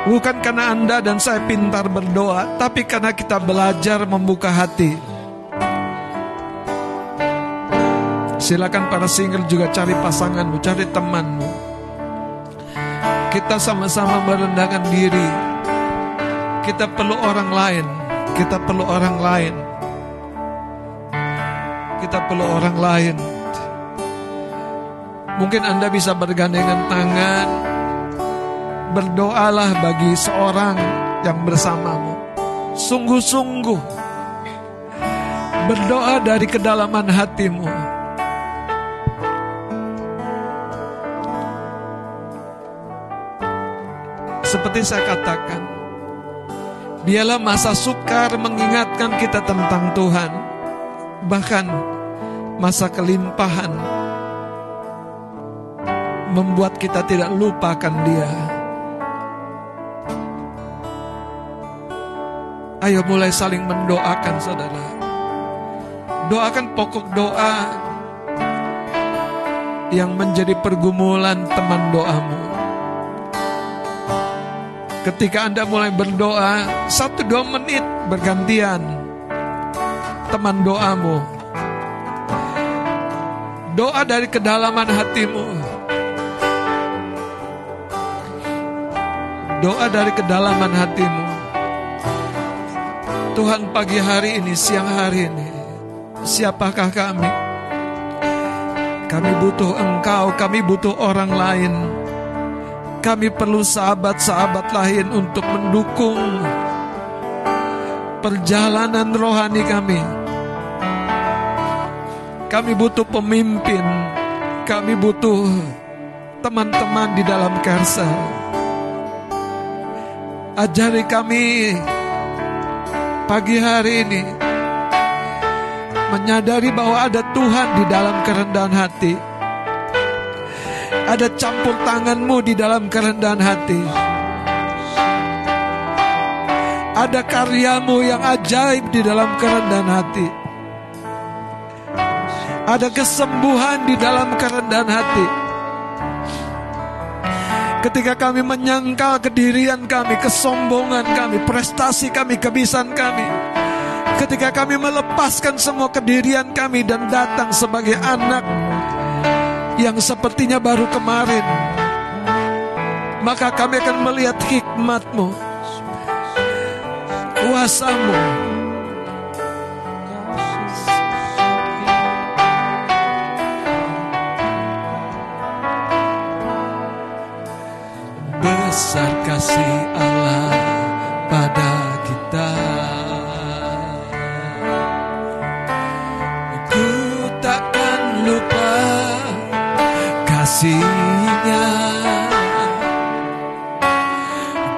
bukan karena Anda dan saya pintar berdoa, tapi karena kita belajar membuka hati. Silakan para single juga cari pasanganmu, cari temanmu. Kita sama-sama merendahkan diri. Kita perlu orang lain. Kita perlu orang lain. Kita perlu orang lain. Mungkin Anda bisa bergandengan tangan. Berdoalah bagi seorang yang bersamamu. Sungguh-sungguh. Berdoa dari kedalaman hatimu. Seperti saya katakan, biarlah masa sukar mengingatkan kita tentang Tuhan, bahkan masa kelimpahan membuat kita tidak lupakan Dia. Ayo mulai saling mendoakan saudara. Doakan pokok doa yang menjadi pergumulan teman doamu. Ketika Anda mulai berdoa, satu dua menit bergantian teman doamu. Doa dari kedalaman hatimu. Doa dari kedalaman hatimu. Tuhan pagi hari ini, siang hari ini, siapakah kami? Kami butuh engkau, kami butuh orang lain. Kami perlu sahabat-sahabat lain untuk mendukung perjalanan rohani kami. Kami butuh pemimpin, kami butuh teman-teman di dalam karsa. Ajari kami pagi hari ini menyadari bahwa ada Tuhan di dalam kerendahan hati. Ada campur tanganmu di dalam kerendahan hati. Ada karyamu yang ajaib di dalam kerendahan hati. Ada kesembuhan di dalam kerendahan hati. Ketika kami menyangkal kedirian kami, kesombongan kami, prestasi kami, kebiasaan kami. Ketika kami melepaskan semua kedirian kami dan datang sebagai anak yang sepertinya baru kemarin. Maka kami akan melihat hikmatmu, kuasamu, besar kasih Allah pada kasihnya.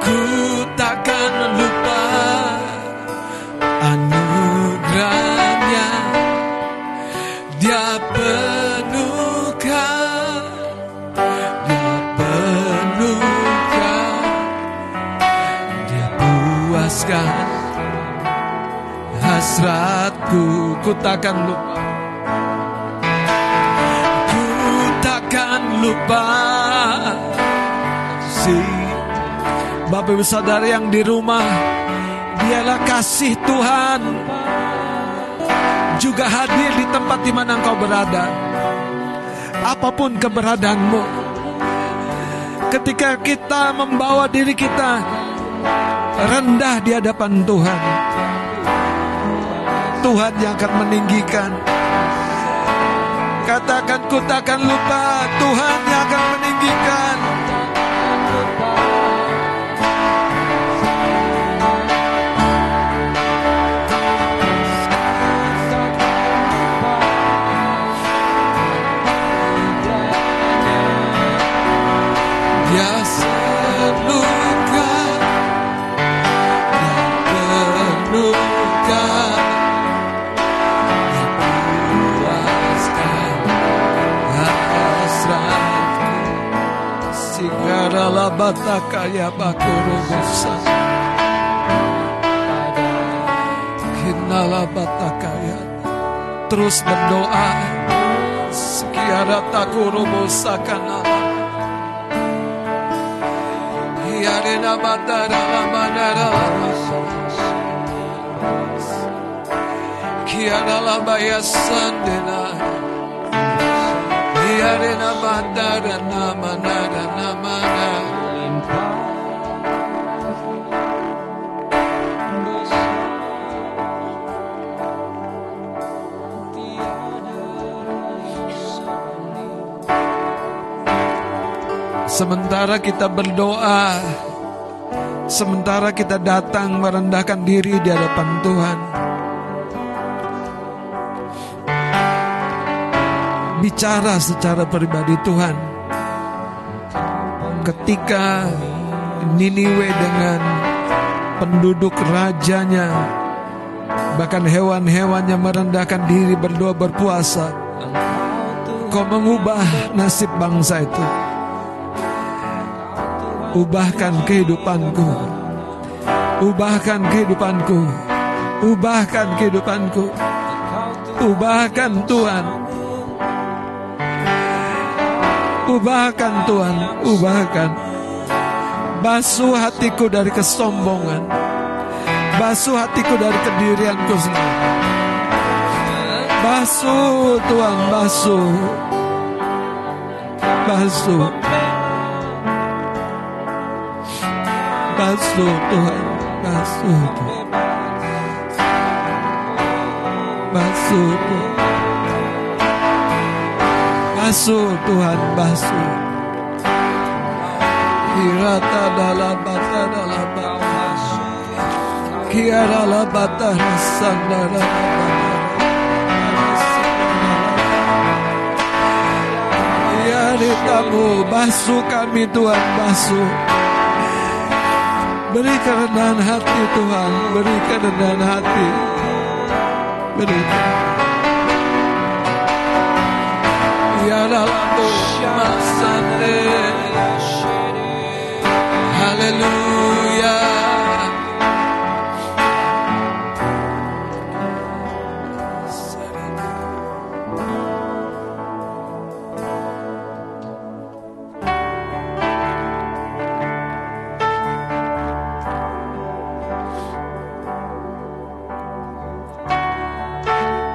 Ku takkan lupa anugerahnya. Dia penuhkan, dia penuhkan, dia puaskan hasratku. Ku takkan lupa. Lupa. Si Bapak Ibu Saudara yang di rumah Dialah kasih Tuhan Juga hadir di tempat di mana engkau berada. Apa pun keberadaanmu Ketika kita membawa diri kita Rendah di hadapan Tuhan Tuhan yang akan meninggikan Katakan ku takkan lupa Tuhan yang akan meninggikan Sigara batakaya bakurubusa Kinala batakaya Terus berdoa. Sekiara takurubusa kanala Yarena batara manara Kiara la baya sandena Yarena batara namanara Sementara kita berdoa, sementara kita datang merendahkan diri di hadapan Tuhan, bicara secara pribadi Tuhan. Ketika Niniwe dengan penduduk rajanya, bahkan hewan-hewannya merendahkan diri berdoa berpuasa, kau mengubah nasib bangsa itu. Ubahkan kehidupanku. Ubahkan kehidupanku. Ubahkan kehidupanku. Ubahkan Tuhan. Ubahkan Tuhan, ubahkan. Basuh hatiku dari kesombongan. Basuh hatiku dari kedirianku sendiri. Basuh Tuhan, basuh. Basuh. Basuh Tuhan, basuh Tuhan. Basuh Tuhan. Basuh Tuhan, basuh. Hirata dalam bata dalam bata. Kiara la bata rasanda la tamu basuh kami Tuhan basuh Beri kerendahan hati Tuhan. Beri kerendahan hati. Beri Ya dalam Haleluya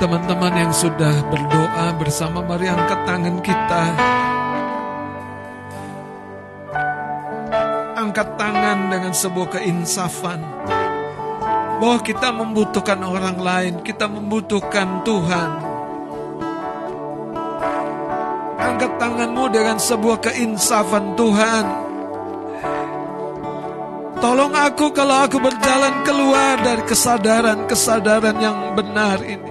Teman-teman yang sudah berdoa bersama mari angkat tangan kita. Angkat tangan dengan sebuah keinsafan. Bahwa kita membutuhkan orang lain Kita membutuhkan Tuhan. Angkat tanganmu dengan sebuah keinsafan Tuhan. Tolong aku kalau aku berjalan keluar dari kesadaran-kesadaran yang benar ini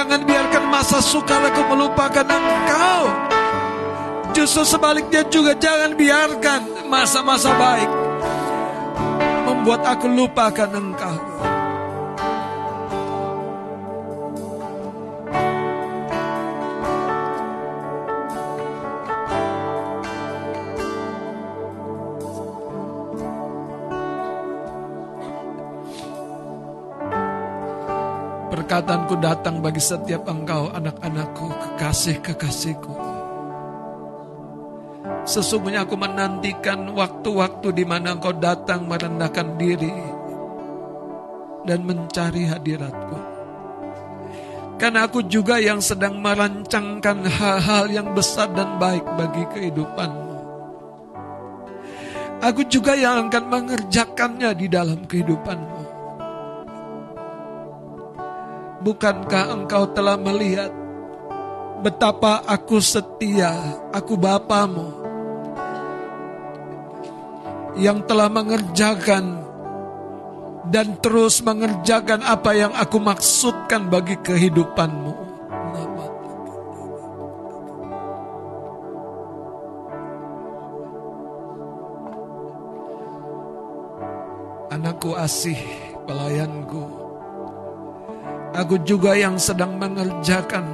Jangan biarkan masa sukar aku melupakan engkau. Justru sebaliknya juga jangan biarkan masa-masa baik membuat aku lupakan engkau. Perkataanku datang bagi setiap engkau anak-anakku, kekasih-kekasihku. Sesungguhnya aku menantikan waktu-waktu di mana engkau datang merendahkan diri dan mencari hadiratku. Karena aku juga yang sedang merancangkan hal-hal yang besar dan baik bagi kehidupanmu. Aku juga yang akan mengerjakannya di dalam kehidupanmu. Bukankah engkau telah melihat betapa aku setia, aku Bapamu yang telah mengerjakan dan terus mengerjakan apa yang aku maksudkan bagi kehidupanmu. Anakku asih, pelayanku, aku juga yang sedang mengerjakan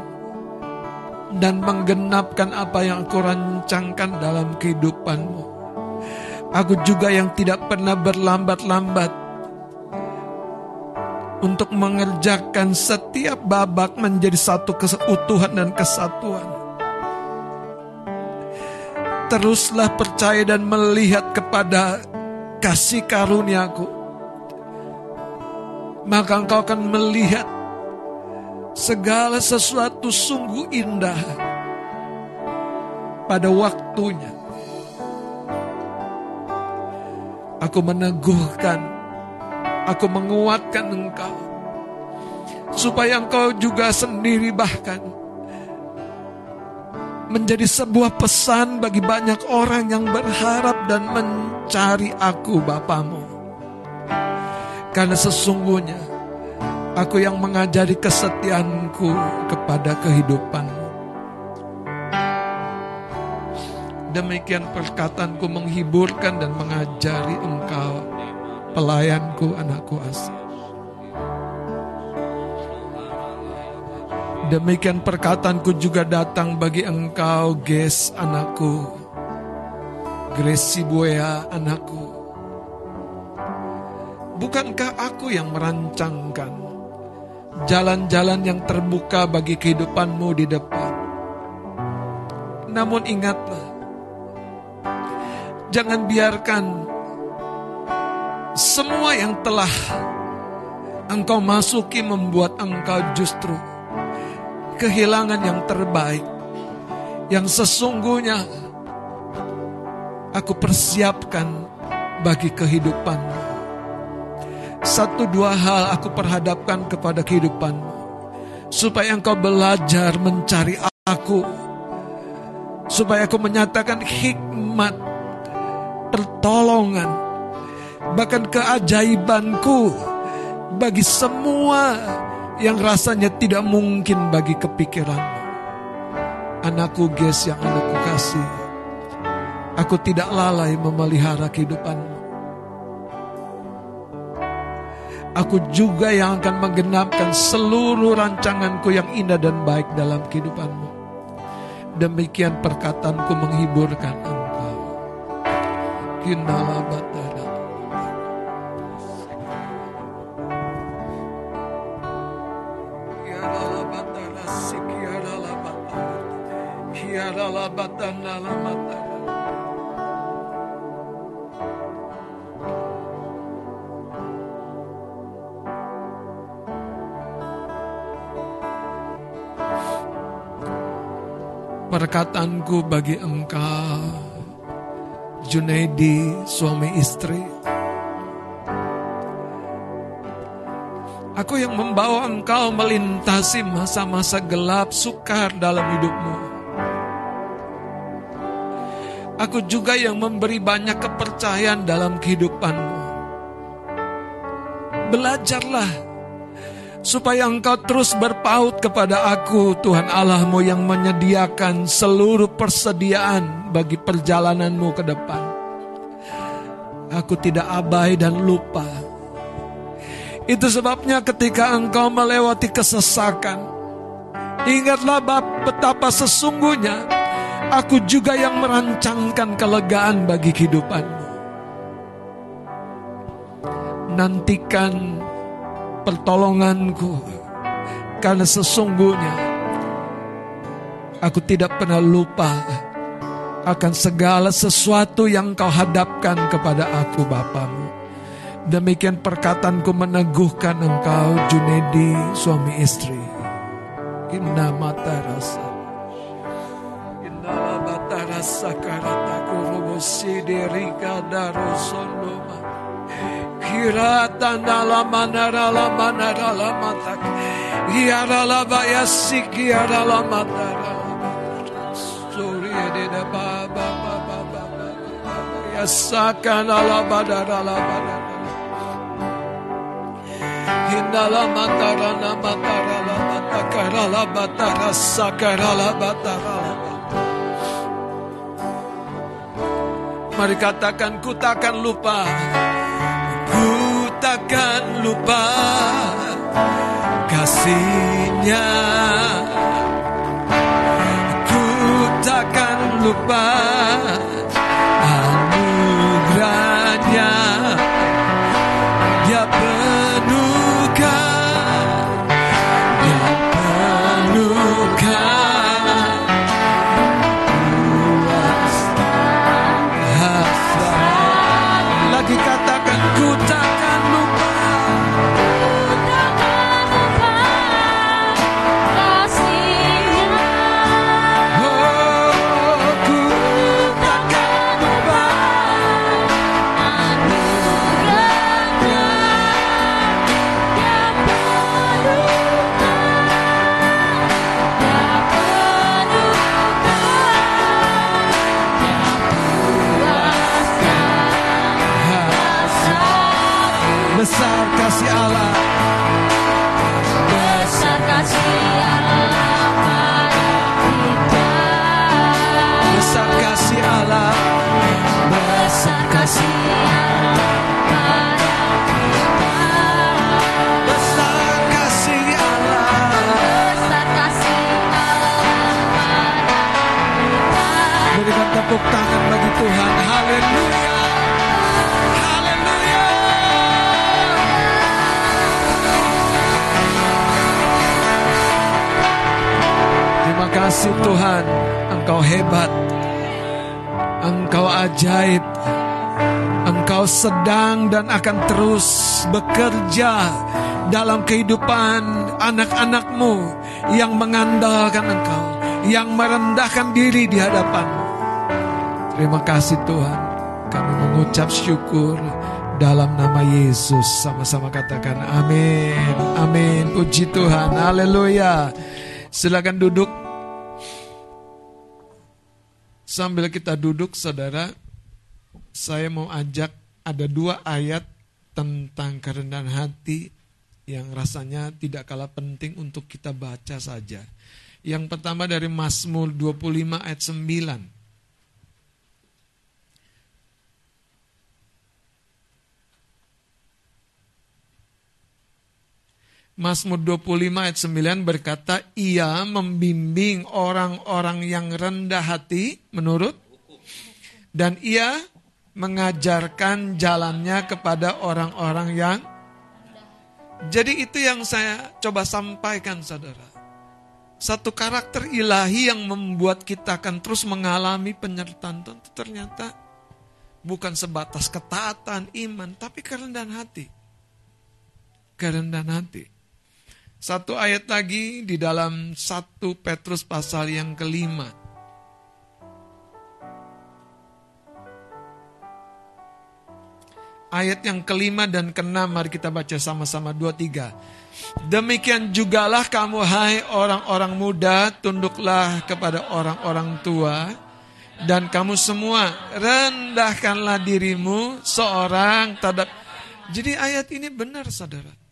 dan menggenapkan apa yang aku rancangkan dalam kehidupanmu. Aku juga yang tidak pernah berlambat-lambat untuk mengerjakan setiap babak menjadi satu keutuhan dan kesatuan. Teruslah percaya dan melihat kepada kasih karuniaku. Maka engkau akan melihat segala sesuatu sungguh indah pada waktunya. Aku meneguhkan, aku menguatkan engkau, supaya engkau juga sendiri bahkan menjadi sebuah pesan bagi banyak orang yang berharap dan mencari aku Bapamu. Karena sesungguhnya aku yang mengajari kesetiaanku kepada kehidupanmu. Demikian perkataanku menghiburkan dan mengajari engkau, pelayanku anakku asih. Demikian perkataanku juga datang bagi engkau, Ges anakku. Gresi Buea anakku. Bukankah aku yang merancangkan jalan-jalan yang terbuka bagi kehidupanmu di depan? Namun ingatlah, jangan biarkan semua yang telah engkau masuki membuat engkau justru kehilangan yang terbaik, yang sesungguhnya aku persiapkan bagi kehidupanmu. Satu dua hal aku perhadapkan kepada kehidupanmu, supaya engkau belajar mencari aku, supaya aku menyatakan hikmat, pertolongan, bahkan keajaibanku bagi semua yang rasanya tidak mungkin bagi kepikiranmu. Anakku Ges yang anakku kasih, aku tidak lalai memelihara kehidupanmu. Aku juga yang akan menggenapkan seluruh rancanganku yang indah dan baik dalam kehidupanmu. Demikian perkataanku menghiburkan engkau. Kinalabatara. Kiaralabatara, sikiaralabatara. Kiaralabatana lamatara. Perkataanku bagi engkau Junaidi suami istri. Aku yang membawa engkau melintasi masa-masa gelap sukar dalam hidupmu. Aku juga yang memberi banyak kepercayaan dalam kehidupanmu. Belajarlah supaya engkau terus berpaut kepada aku Tuhan Allahmu yang menyediakan seluruh persediaan bagi perjalananmu ke depan. Aku tidak abai dan lupa. Itu sebabnya ketika engkau melewati kesesakan, ingatlah betapa sesungguhnya aku juga yang merancangkan kelegaan bagi kehidupanmu. Nantikan pertolonganku karena sesungguhnya aku tidak pernah lupa akan segala sesuatu yang kau hadapkan kepada aku Bapamu. Demikian perkataanku meneguhkan engkau Junedi suami istri. Inna mata rasa. Inna mata rasa karataku rubusi diri kadarosondoma. Kirata nala manara la manara la matak. Yara la bayasi kiara la matara la Surya de ba ba ba ba ba ba Yasaka la la badara la badara Hindala matara la matara la matakara la batara sakara la batara la Mari katakan ku takkan lupa Ku takkan lupa kasihnya. Ku takkan lupa anugerahnya tepuk tangan bagi Tuhan. Haleluya. Haleluya. Terima kasih Tuhan, Engkau hebat. Engkau ajaib. Engkau sedang dan akan terus bekerja dalam kehidupan anak-anakmu yang mengandalkan Engkau, yang merendahkan diri di hadapan Terima kasih Tuhan, kami mengucap syukur dalam nama Yesus sama-sama katakan amin. Amin. Puji Tuhan. Haleluya. Silakan duduk. Sambil kita duduk saudara, saya mau ajak ada dua ayat tentang kerendahan hati yang rasanya tidak kalah penting untuk kita baca saja. Yang pertama dari Mazmur 25 ayat 9. Mazmur 25 ayat 9 berkata, ia membimbing orang-orang yang rendah hati menurut dan ia mengajarkan jalannya kepada orang-orang yang jadi itu yang saya coba sampaikan saudara. Satu karakter ilahi yang membuat kita akan terus mengalami penyertaan itu ternyata bukan sebatas ketaatan iman, tapi kerendahan hati. Kerendahan hati. Satu ayat lagi di dalam satu Petrus pasal yang kelima. Ayat yang kelima dan keenam mari kita baca sama-sama dua tiga. Demikian jugalah kamu hai orang-orang muda tunduklah kepada orang-orang tua dan kamu semua rendahkanlah dirimu seorang terhadap. Jadi ayat ini benar saudara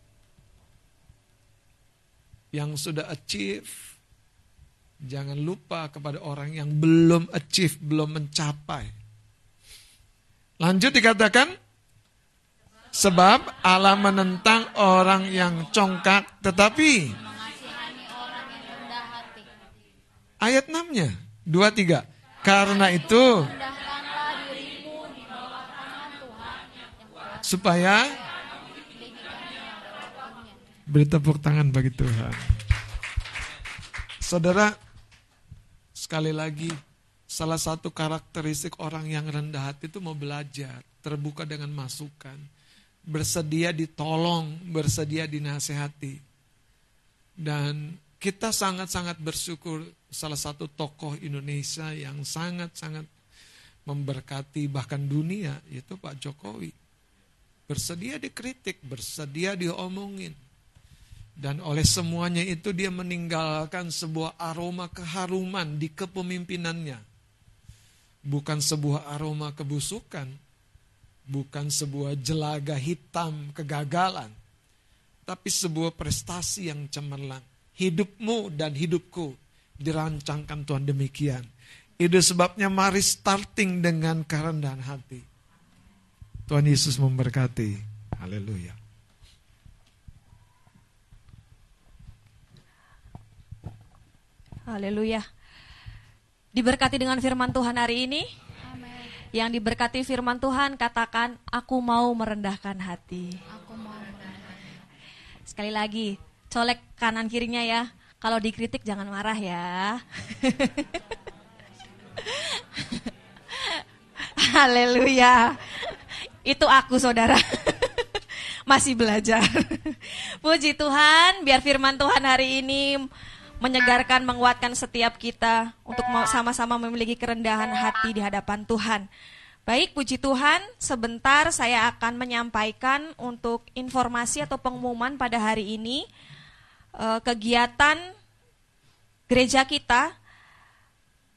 yang sudah achieve. Jangan lupa kepada orang yang belum achieve, belum mencapai. Lanjut dikatakan, sebab Allah menentang orang yang congkak tetapi Ayat 6-nya, 23. Karena itu supaya Beri tepuk tangan bagi Tuhan. Saudara, sekali lagi, salah satu karakteristik orang yang rendah hati itu mau belajar, terbuka dengan masukan, bersedia ditolong, bersedia dinasehati. Dan kita sangat-sangat bersyukur salah satu tokoh Indonesia yang sangat-sangat memberkati bahkan dunia, yaitu Pak Jokowi. Bersedia dikritik, bersedia diomongin, dan oleh semuanya itu dia meninggalkan sebuah aroma keharuman di kepemimpinannya. Bukan sebuah aroma kebusukan, bukan sebuah jelaga hitam kegagalan, tapi sebuah prestasi yang cemerlang. Hidupmu dan hidupku dirancangkan Tuhan demikian. Itu sebabnya mari starting dengan kerendahan hati. Tuhan Yesus memberkati. Haleluya. Haleluya. Diberkati dengan firman Tuhan hari ini. Yang diberkati firman Tuhan katakan, aku mau merendahkan hati. Aku mau Sekali lagi, colek kanan kirinya ya. Kalau dikritik jangan marah ya. <laughs> Haleluya. Itu aku saudara. <laughs> Masih belajar. <laughs> Puji Tuhan, biar firman Tuhan hari ini menyegarkan, menguatkan setiap kita untuk sama-sama memiliki kerendahan hati di hadapan Tuhan. Baik, puji Tuhan, sebentar saya akan menyampaikan untuk informasi atau pengumuman pada hari ini eh, kegiatan gereja kita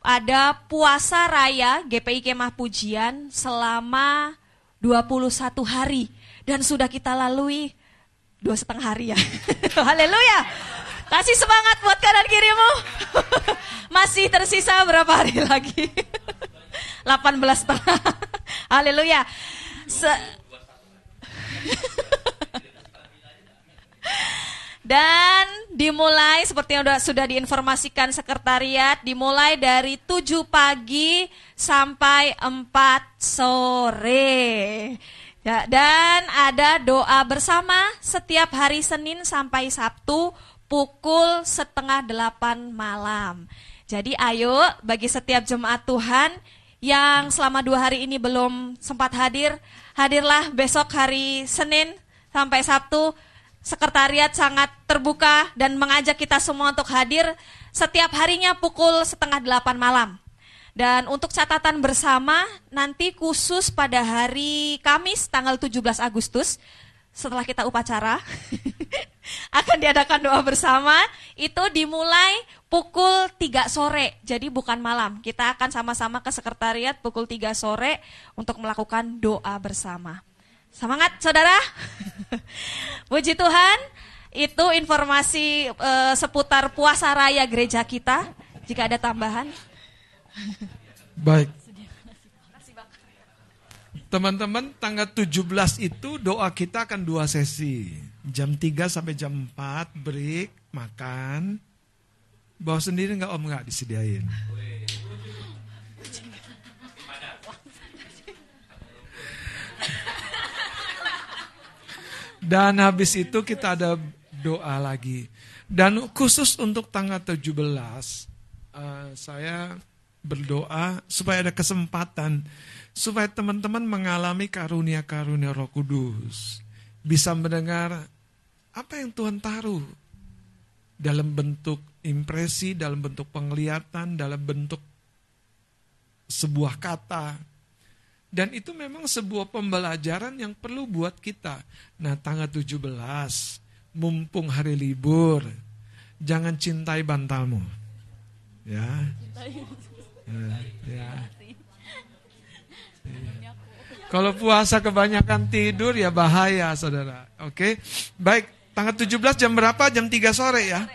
ada puasa raya GPI Kemah Pujian selama 21 hari dan sudah kita lalui dua setengah hari ya. <laughs> Haleluya. Kasih semangat buat kanan kirimu. <laughs> Masih tersisa berapa hari lagi? <laughs> 18 tahun. <laughs> Haleluya. Se Dan dimulai seperti yang sudah, sudah diinformasikan sekretariat, dimulai dari 7 pagi sampai 4 sore. Ya, dan ada doa bersama setiap hari Senin sampai Sabtu pukul setengah delapan malam. Jadi ayo bagi setiap jemaat Tuhan yang selama dua hari ini belum sempat hadir, hadirlah besok hari Senin sampai Sabtu. Sekretariat sangat terbuka dan mengajak kita semua untuk hadir setiap harinya pukul setengah delapan malam. Dan untuk catatan bersama, nanti khusus pada hari Kamis tanggal 17 Agustus, setelah kita upacara, <laughs> akan diadakan doa bersama, itu dimulai pukul 3 sore, jadi bukan malam. Kita akan sama-sama ke sekretariat pukul 3 sore untuk melakukan doa bersama. Semangat saudara, <laughs> puji Tuhan, itu informasi eh, seputar puasa raya gereja kita. Jika ada tambahan, Baik. Teman-teman, tanggal 17 itu doa kita akan dua sesi. Jam 3 sampai jam 4 break, makan. Bawa sendiri nggak om nggak disediain. Dan habis itu kita ada doa lagi. Dan khusus untuk tanggal 17, eh, saya berdoa supaya ada kesempatan supaya teman-teman mengalami karunia-karunia Roh Kudus, bisa mendengar apa yang Tuhan taruh dalam bentuk impresi, dalam bentuk penglihatan, dalam bentuk sebuah kata. Dan itu memang sebuah pembelajaran yang perlu buat kita. Nah, tanggal 17, mumpung hari libur, jangan cintai bantalmu. Ya. Ya, ya. Kalau puasa kebanyakan tidur ya bahaya saudara. Oke. Baik, tanggal 17 jam berapa? Jam 3 sore ya.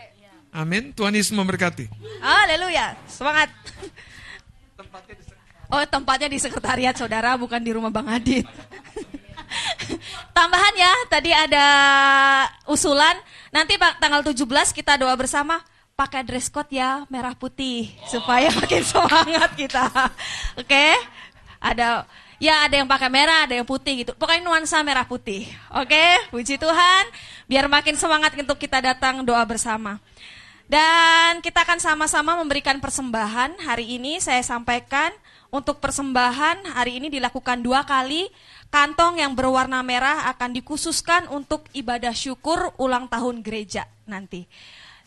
Amin. Tuhan Yesus memberkati. haleluya, semangat. Oh tempatnya di sekretariat saudara, bukan di rumah Bang Adit. Tambahan ya, tadi ada usulan, nanti Pak, tanggal 17 kita doa bersama, pakai dress code ya merah putih supaya makin semangat kita. Oke? Ada ya ada yang pakai merah, ada yang putih gitu. Pokoknya nuansa merah putih. Oke? Puji Tuhan, biar makin semangat untuk kita datang doa bersama. Dan kita akan sama-sama memberikan persembahan. Hari ini saya sampaikan untuk persembahan hari ini dilakukan dua kali. Kantong yang berwarna merah akan dikhususkan untuk ibadah syukur ulang tahun gereja nanti.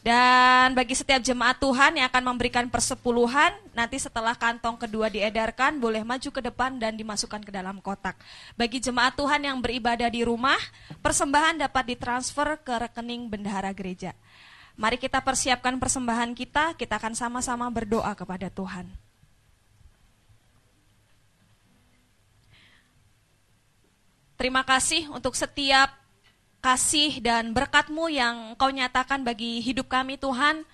Dan bagi setiap jemaat Tuhan yang akan memberikan persepuluhan, nanti setelah kantong kedua diedarkan, boleh maju ke depan dan dimasukkan ke dalam kotak. Bagi jemaat Tuhan yang beribadah di rumah, persembahan dapat ditransfer ke rekening bendahara gereja. Mari kita persiapkan persembahan kita, kita akan sama-sama berdoa kepada Tuhan. Terima kasih untuk setiap kasih dan berkatmu yang kau nyatakan bagi hidup kami Tuhan.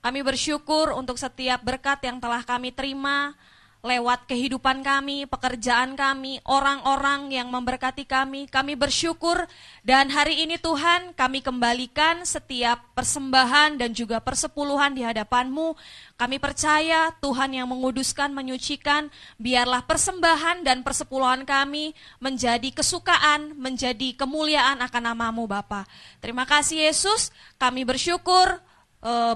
Kami bersyukur untuk setiap berkat yang telah kami terima lewat kehidupan kami, pekerjaan kami, orang-orang yang memberkati kami. Kami bersyukur dan hari ini Tuhan kami kembalikan setiap persembahan dan juga persepuluhan di hadapanmu. Kami percaya Tuhan yang menguduskan, menyucikan, biarlah persembahan dan persepuluhan kami menjadi kesukaan, menjadi kemuliaan akan namamu Bapa. Terima kasih Yesus, kami bersyukur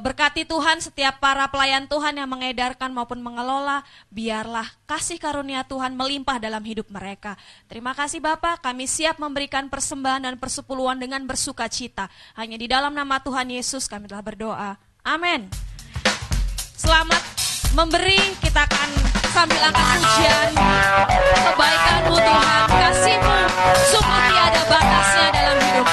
berkati Tuhan setiap para pelayan Tuhan yang mengedarkan maupun mengelola, biarlah kasih karunia Tuhan melimpah dalam hidup mereka. Terima kasih Bapak, kami siap memberikan persembahan dan persepuluhan dengan bersuka cita. Hanya di dalam nama Tuhan Yesus kami telah berdoa. Amin. Selamat memberi, kita akan sambil angkat pujian. Kebaikanmu Tuhan, kasihmu, sungguh tiada batasnya dalam hidup.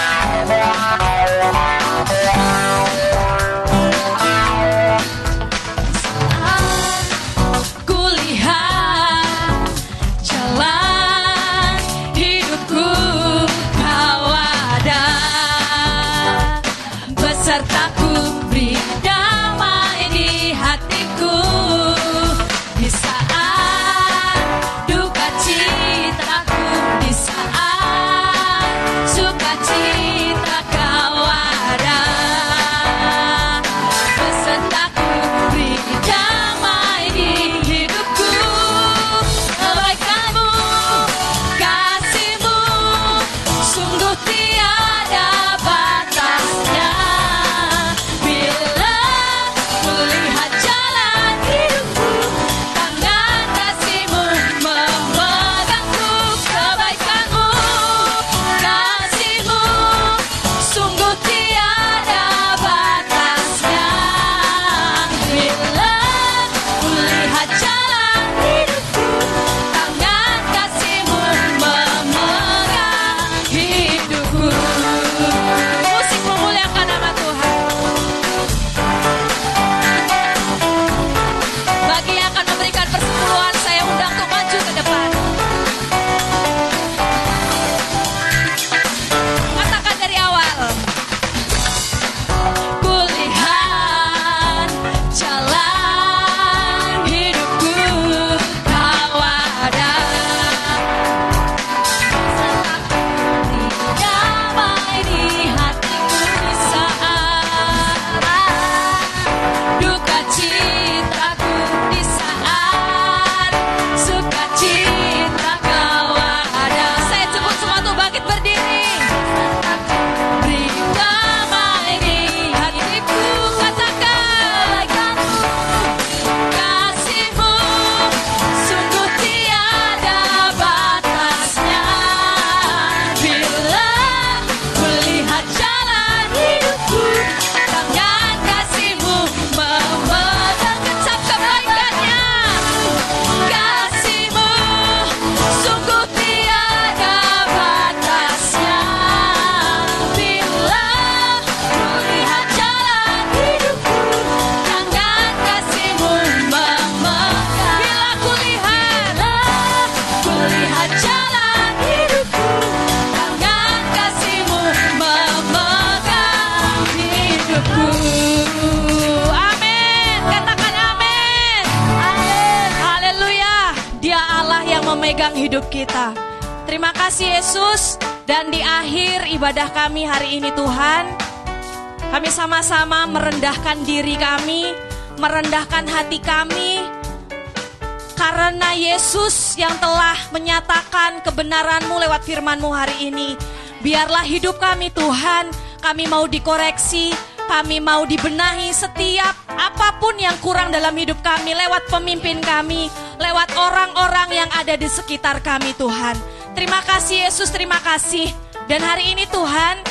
Firmanmu hari ini. Biarlah hidup kami Tuhan, kami mau dikoreksi, kami mau dibenahi setiap apa pun yang kurang dalam hidup kami lewat pemimpin kami, lewat orang-orang yang ada di sekitar kami Tuhan. Terima kasih Yesus, terima kasih. Dan hari ini Tuhan,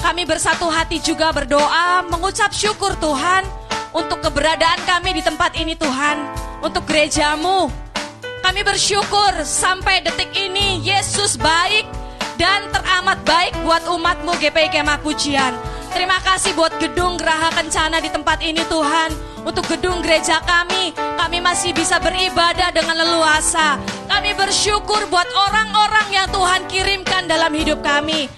kami bersatu hati juga berdoa, mengucap syukur Tuhan untuk keberadaan kami di tempat ini Tuhan, untuk gerejamu. Kami bersyukur sampai detik ini Yesus baik dan teramat baik buat umatmu GPI Kemah Pujian. Terima kasih buat gedung Geraha Kencana di tempat ini Tuhan. Untuk gedung gereja kami, kami masih bisa beribadah dengan leluasa. Kami bersyukur buat orang-orang yang Tuhan kirimkan dalam hidup kami.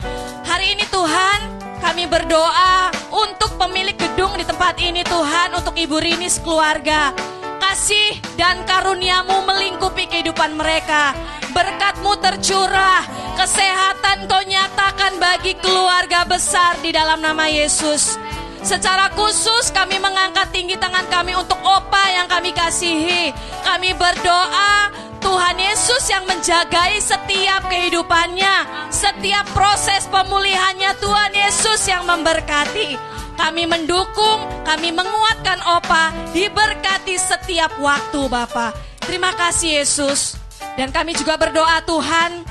Hari ini Tuhan, kami berdoa untuk pemilik gedung di tempat ini Tuhan, untuk Ibu Rini sekeluarga. Kasih dan karuniamu melingkupi kehidupan mereka. Berkatmu tercurah, kesehatan kau nyatakan bagi keluarga besar di dalam nama Yesus. Secara khusus kami mengangkat tinggi tangan kami untuk opa yang kami kasihi. Kami berdoa Tuhan Yesus yang menjagai setiap kehidupannya, setiap proses pemulihannya Tuhan Yesus yang memberkati. Kami mendukung, kami menguatkan Opa, diberkati setiap waktu Bapak. Terima kasih Yesus. Dan kami juga berdoa Tuhan,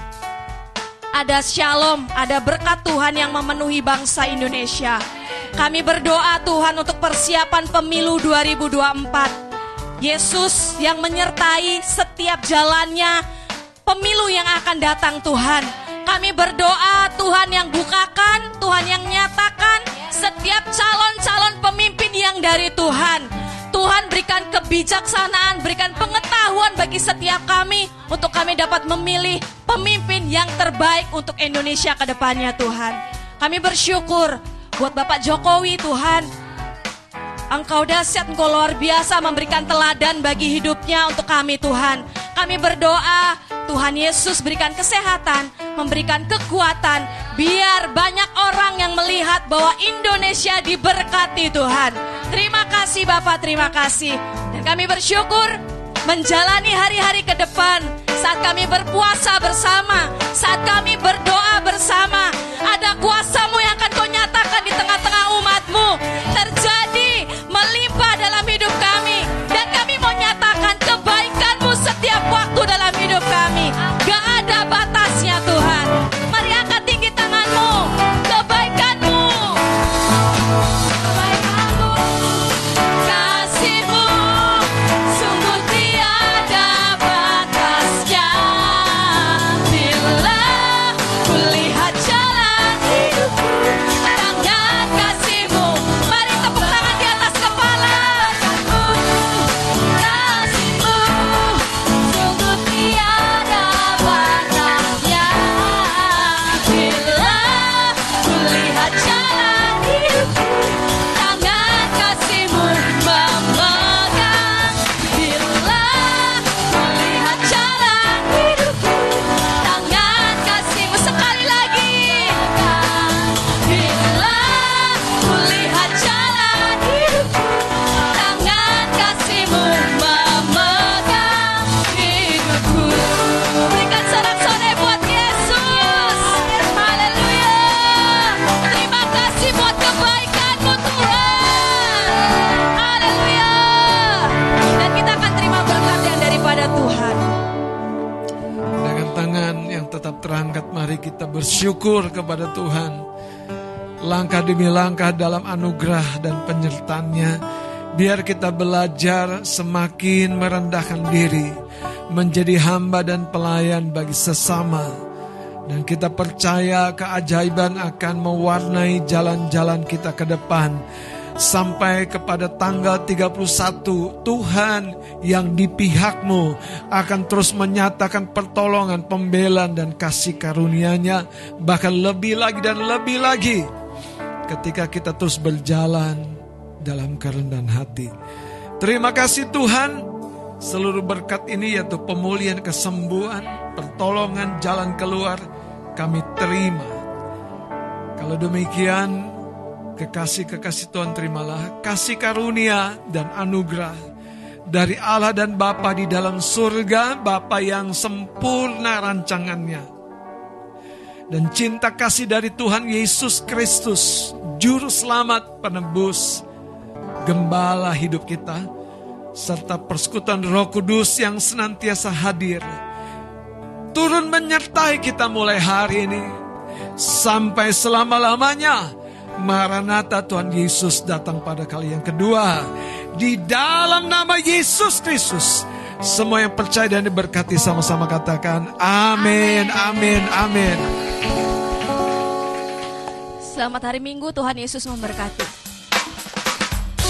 ada shalom, ada berkat Tuhan yang memenuhi bangsa Indonesia. Kami berdoa Tuhan untuk persiapan pemilu 2024. Yesus yang menyertai setiap jalannya pemilu yang akan datang Tuhan. Kami berdoa Tuhan yang bukakan, Tuhan yang nyatakan setiap calon-calon pemimpin yang dari Tuhan. Tuhan berikan kebijaksanaan, berikan pengetahuan bagi setiap kami untuk kami dapat memilih pemimpin yang terbaik untuk Indonesia ke depannya Tuhan. Kami bersyukur buat Bapak Jokowi Tuhan. Engkau dahsyat, engkau luar biasa memberikan teladan bagi hidupnya untuk kami Tuhan. Kami berdoa Tuhan Yesus berikan kesehatan, memberikan kekuatan, biar banyak orang yang melihat bahwa Indonesia diberkati Tuhan. Terima kasih Bapak, terima kasih. Dan kami bersyukur menjalani hari-hari ke depan saat kami berpuasa bersama, saat kami berdoa bersama. Ada kuasamu yang akan kau nyatakan di tengah-tengah bersyukur kepada Tuhan. Langkah demi langkah dalam anugerah dan penyertannya Biar kita belajar semakin merendahkan diri Menjadi hamba dan pelayan bagi sesama. Dan kita percaya keajaiban akan mewarnai jalan-jalan kita ke depan sampai kepada tanggal 31 Tuhan yang di pihakmu akan terus menyatakan pertolongan, pembelaan dan kasih karunia-Nya bahkan lebih lagi dan lebih lagi ketika kita terus berjalan dalam kerendahan hati. Terima kasih Tuhan seluruh berkat ini yaitu pemulihan kesembuhan, pertolongan jalan keluar kami terima. Kalau demikian kekasih-kekasih Tuhan terimalah kasih karunia dan anugerah dari Allah dan Bapa di dalam surga, Bapa yang sempurna rancangannya. Dan cinta kasih dari Tuhan Yesus Kristus, Juru Selamat, Penebus, Gembala hidup kita, serta persekutuan Roh Kudus yang senantiasa hadir, turun menyertai kita mulai hari ini sampai selama-lamanya. Maranatha Tuhan Yesus datang pada kali yang kedua. Di dalam nama Yesus Kristus. Semua yang percaya dan diberkati sama-sama katakan amin, amin, amin. Selamat hari Minggu, Tuhan Yesus memberkati.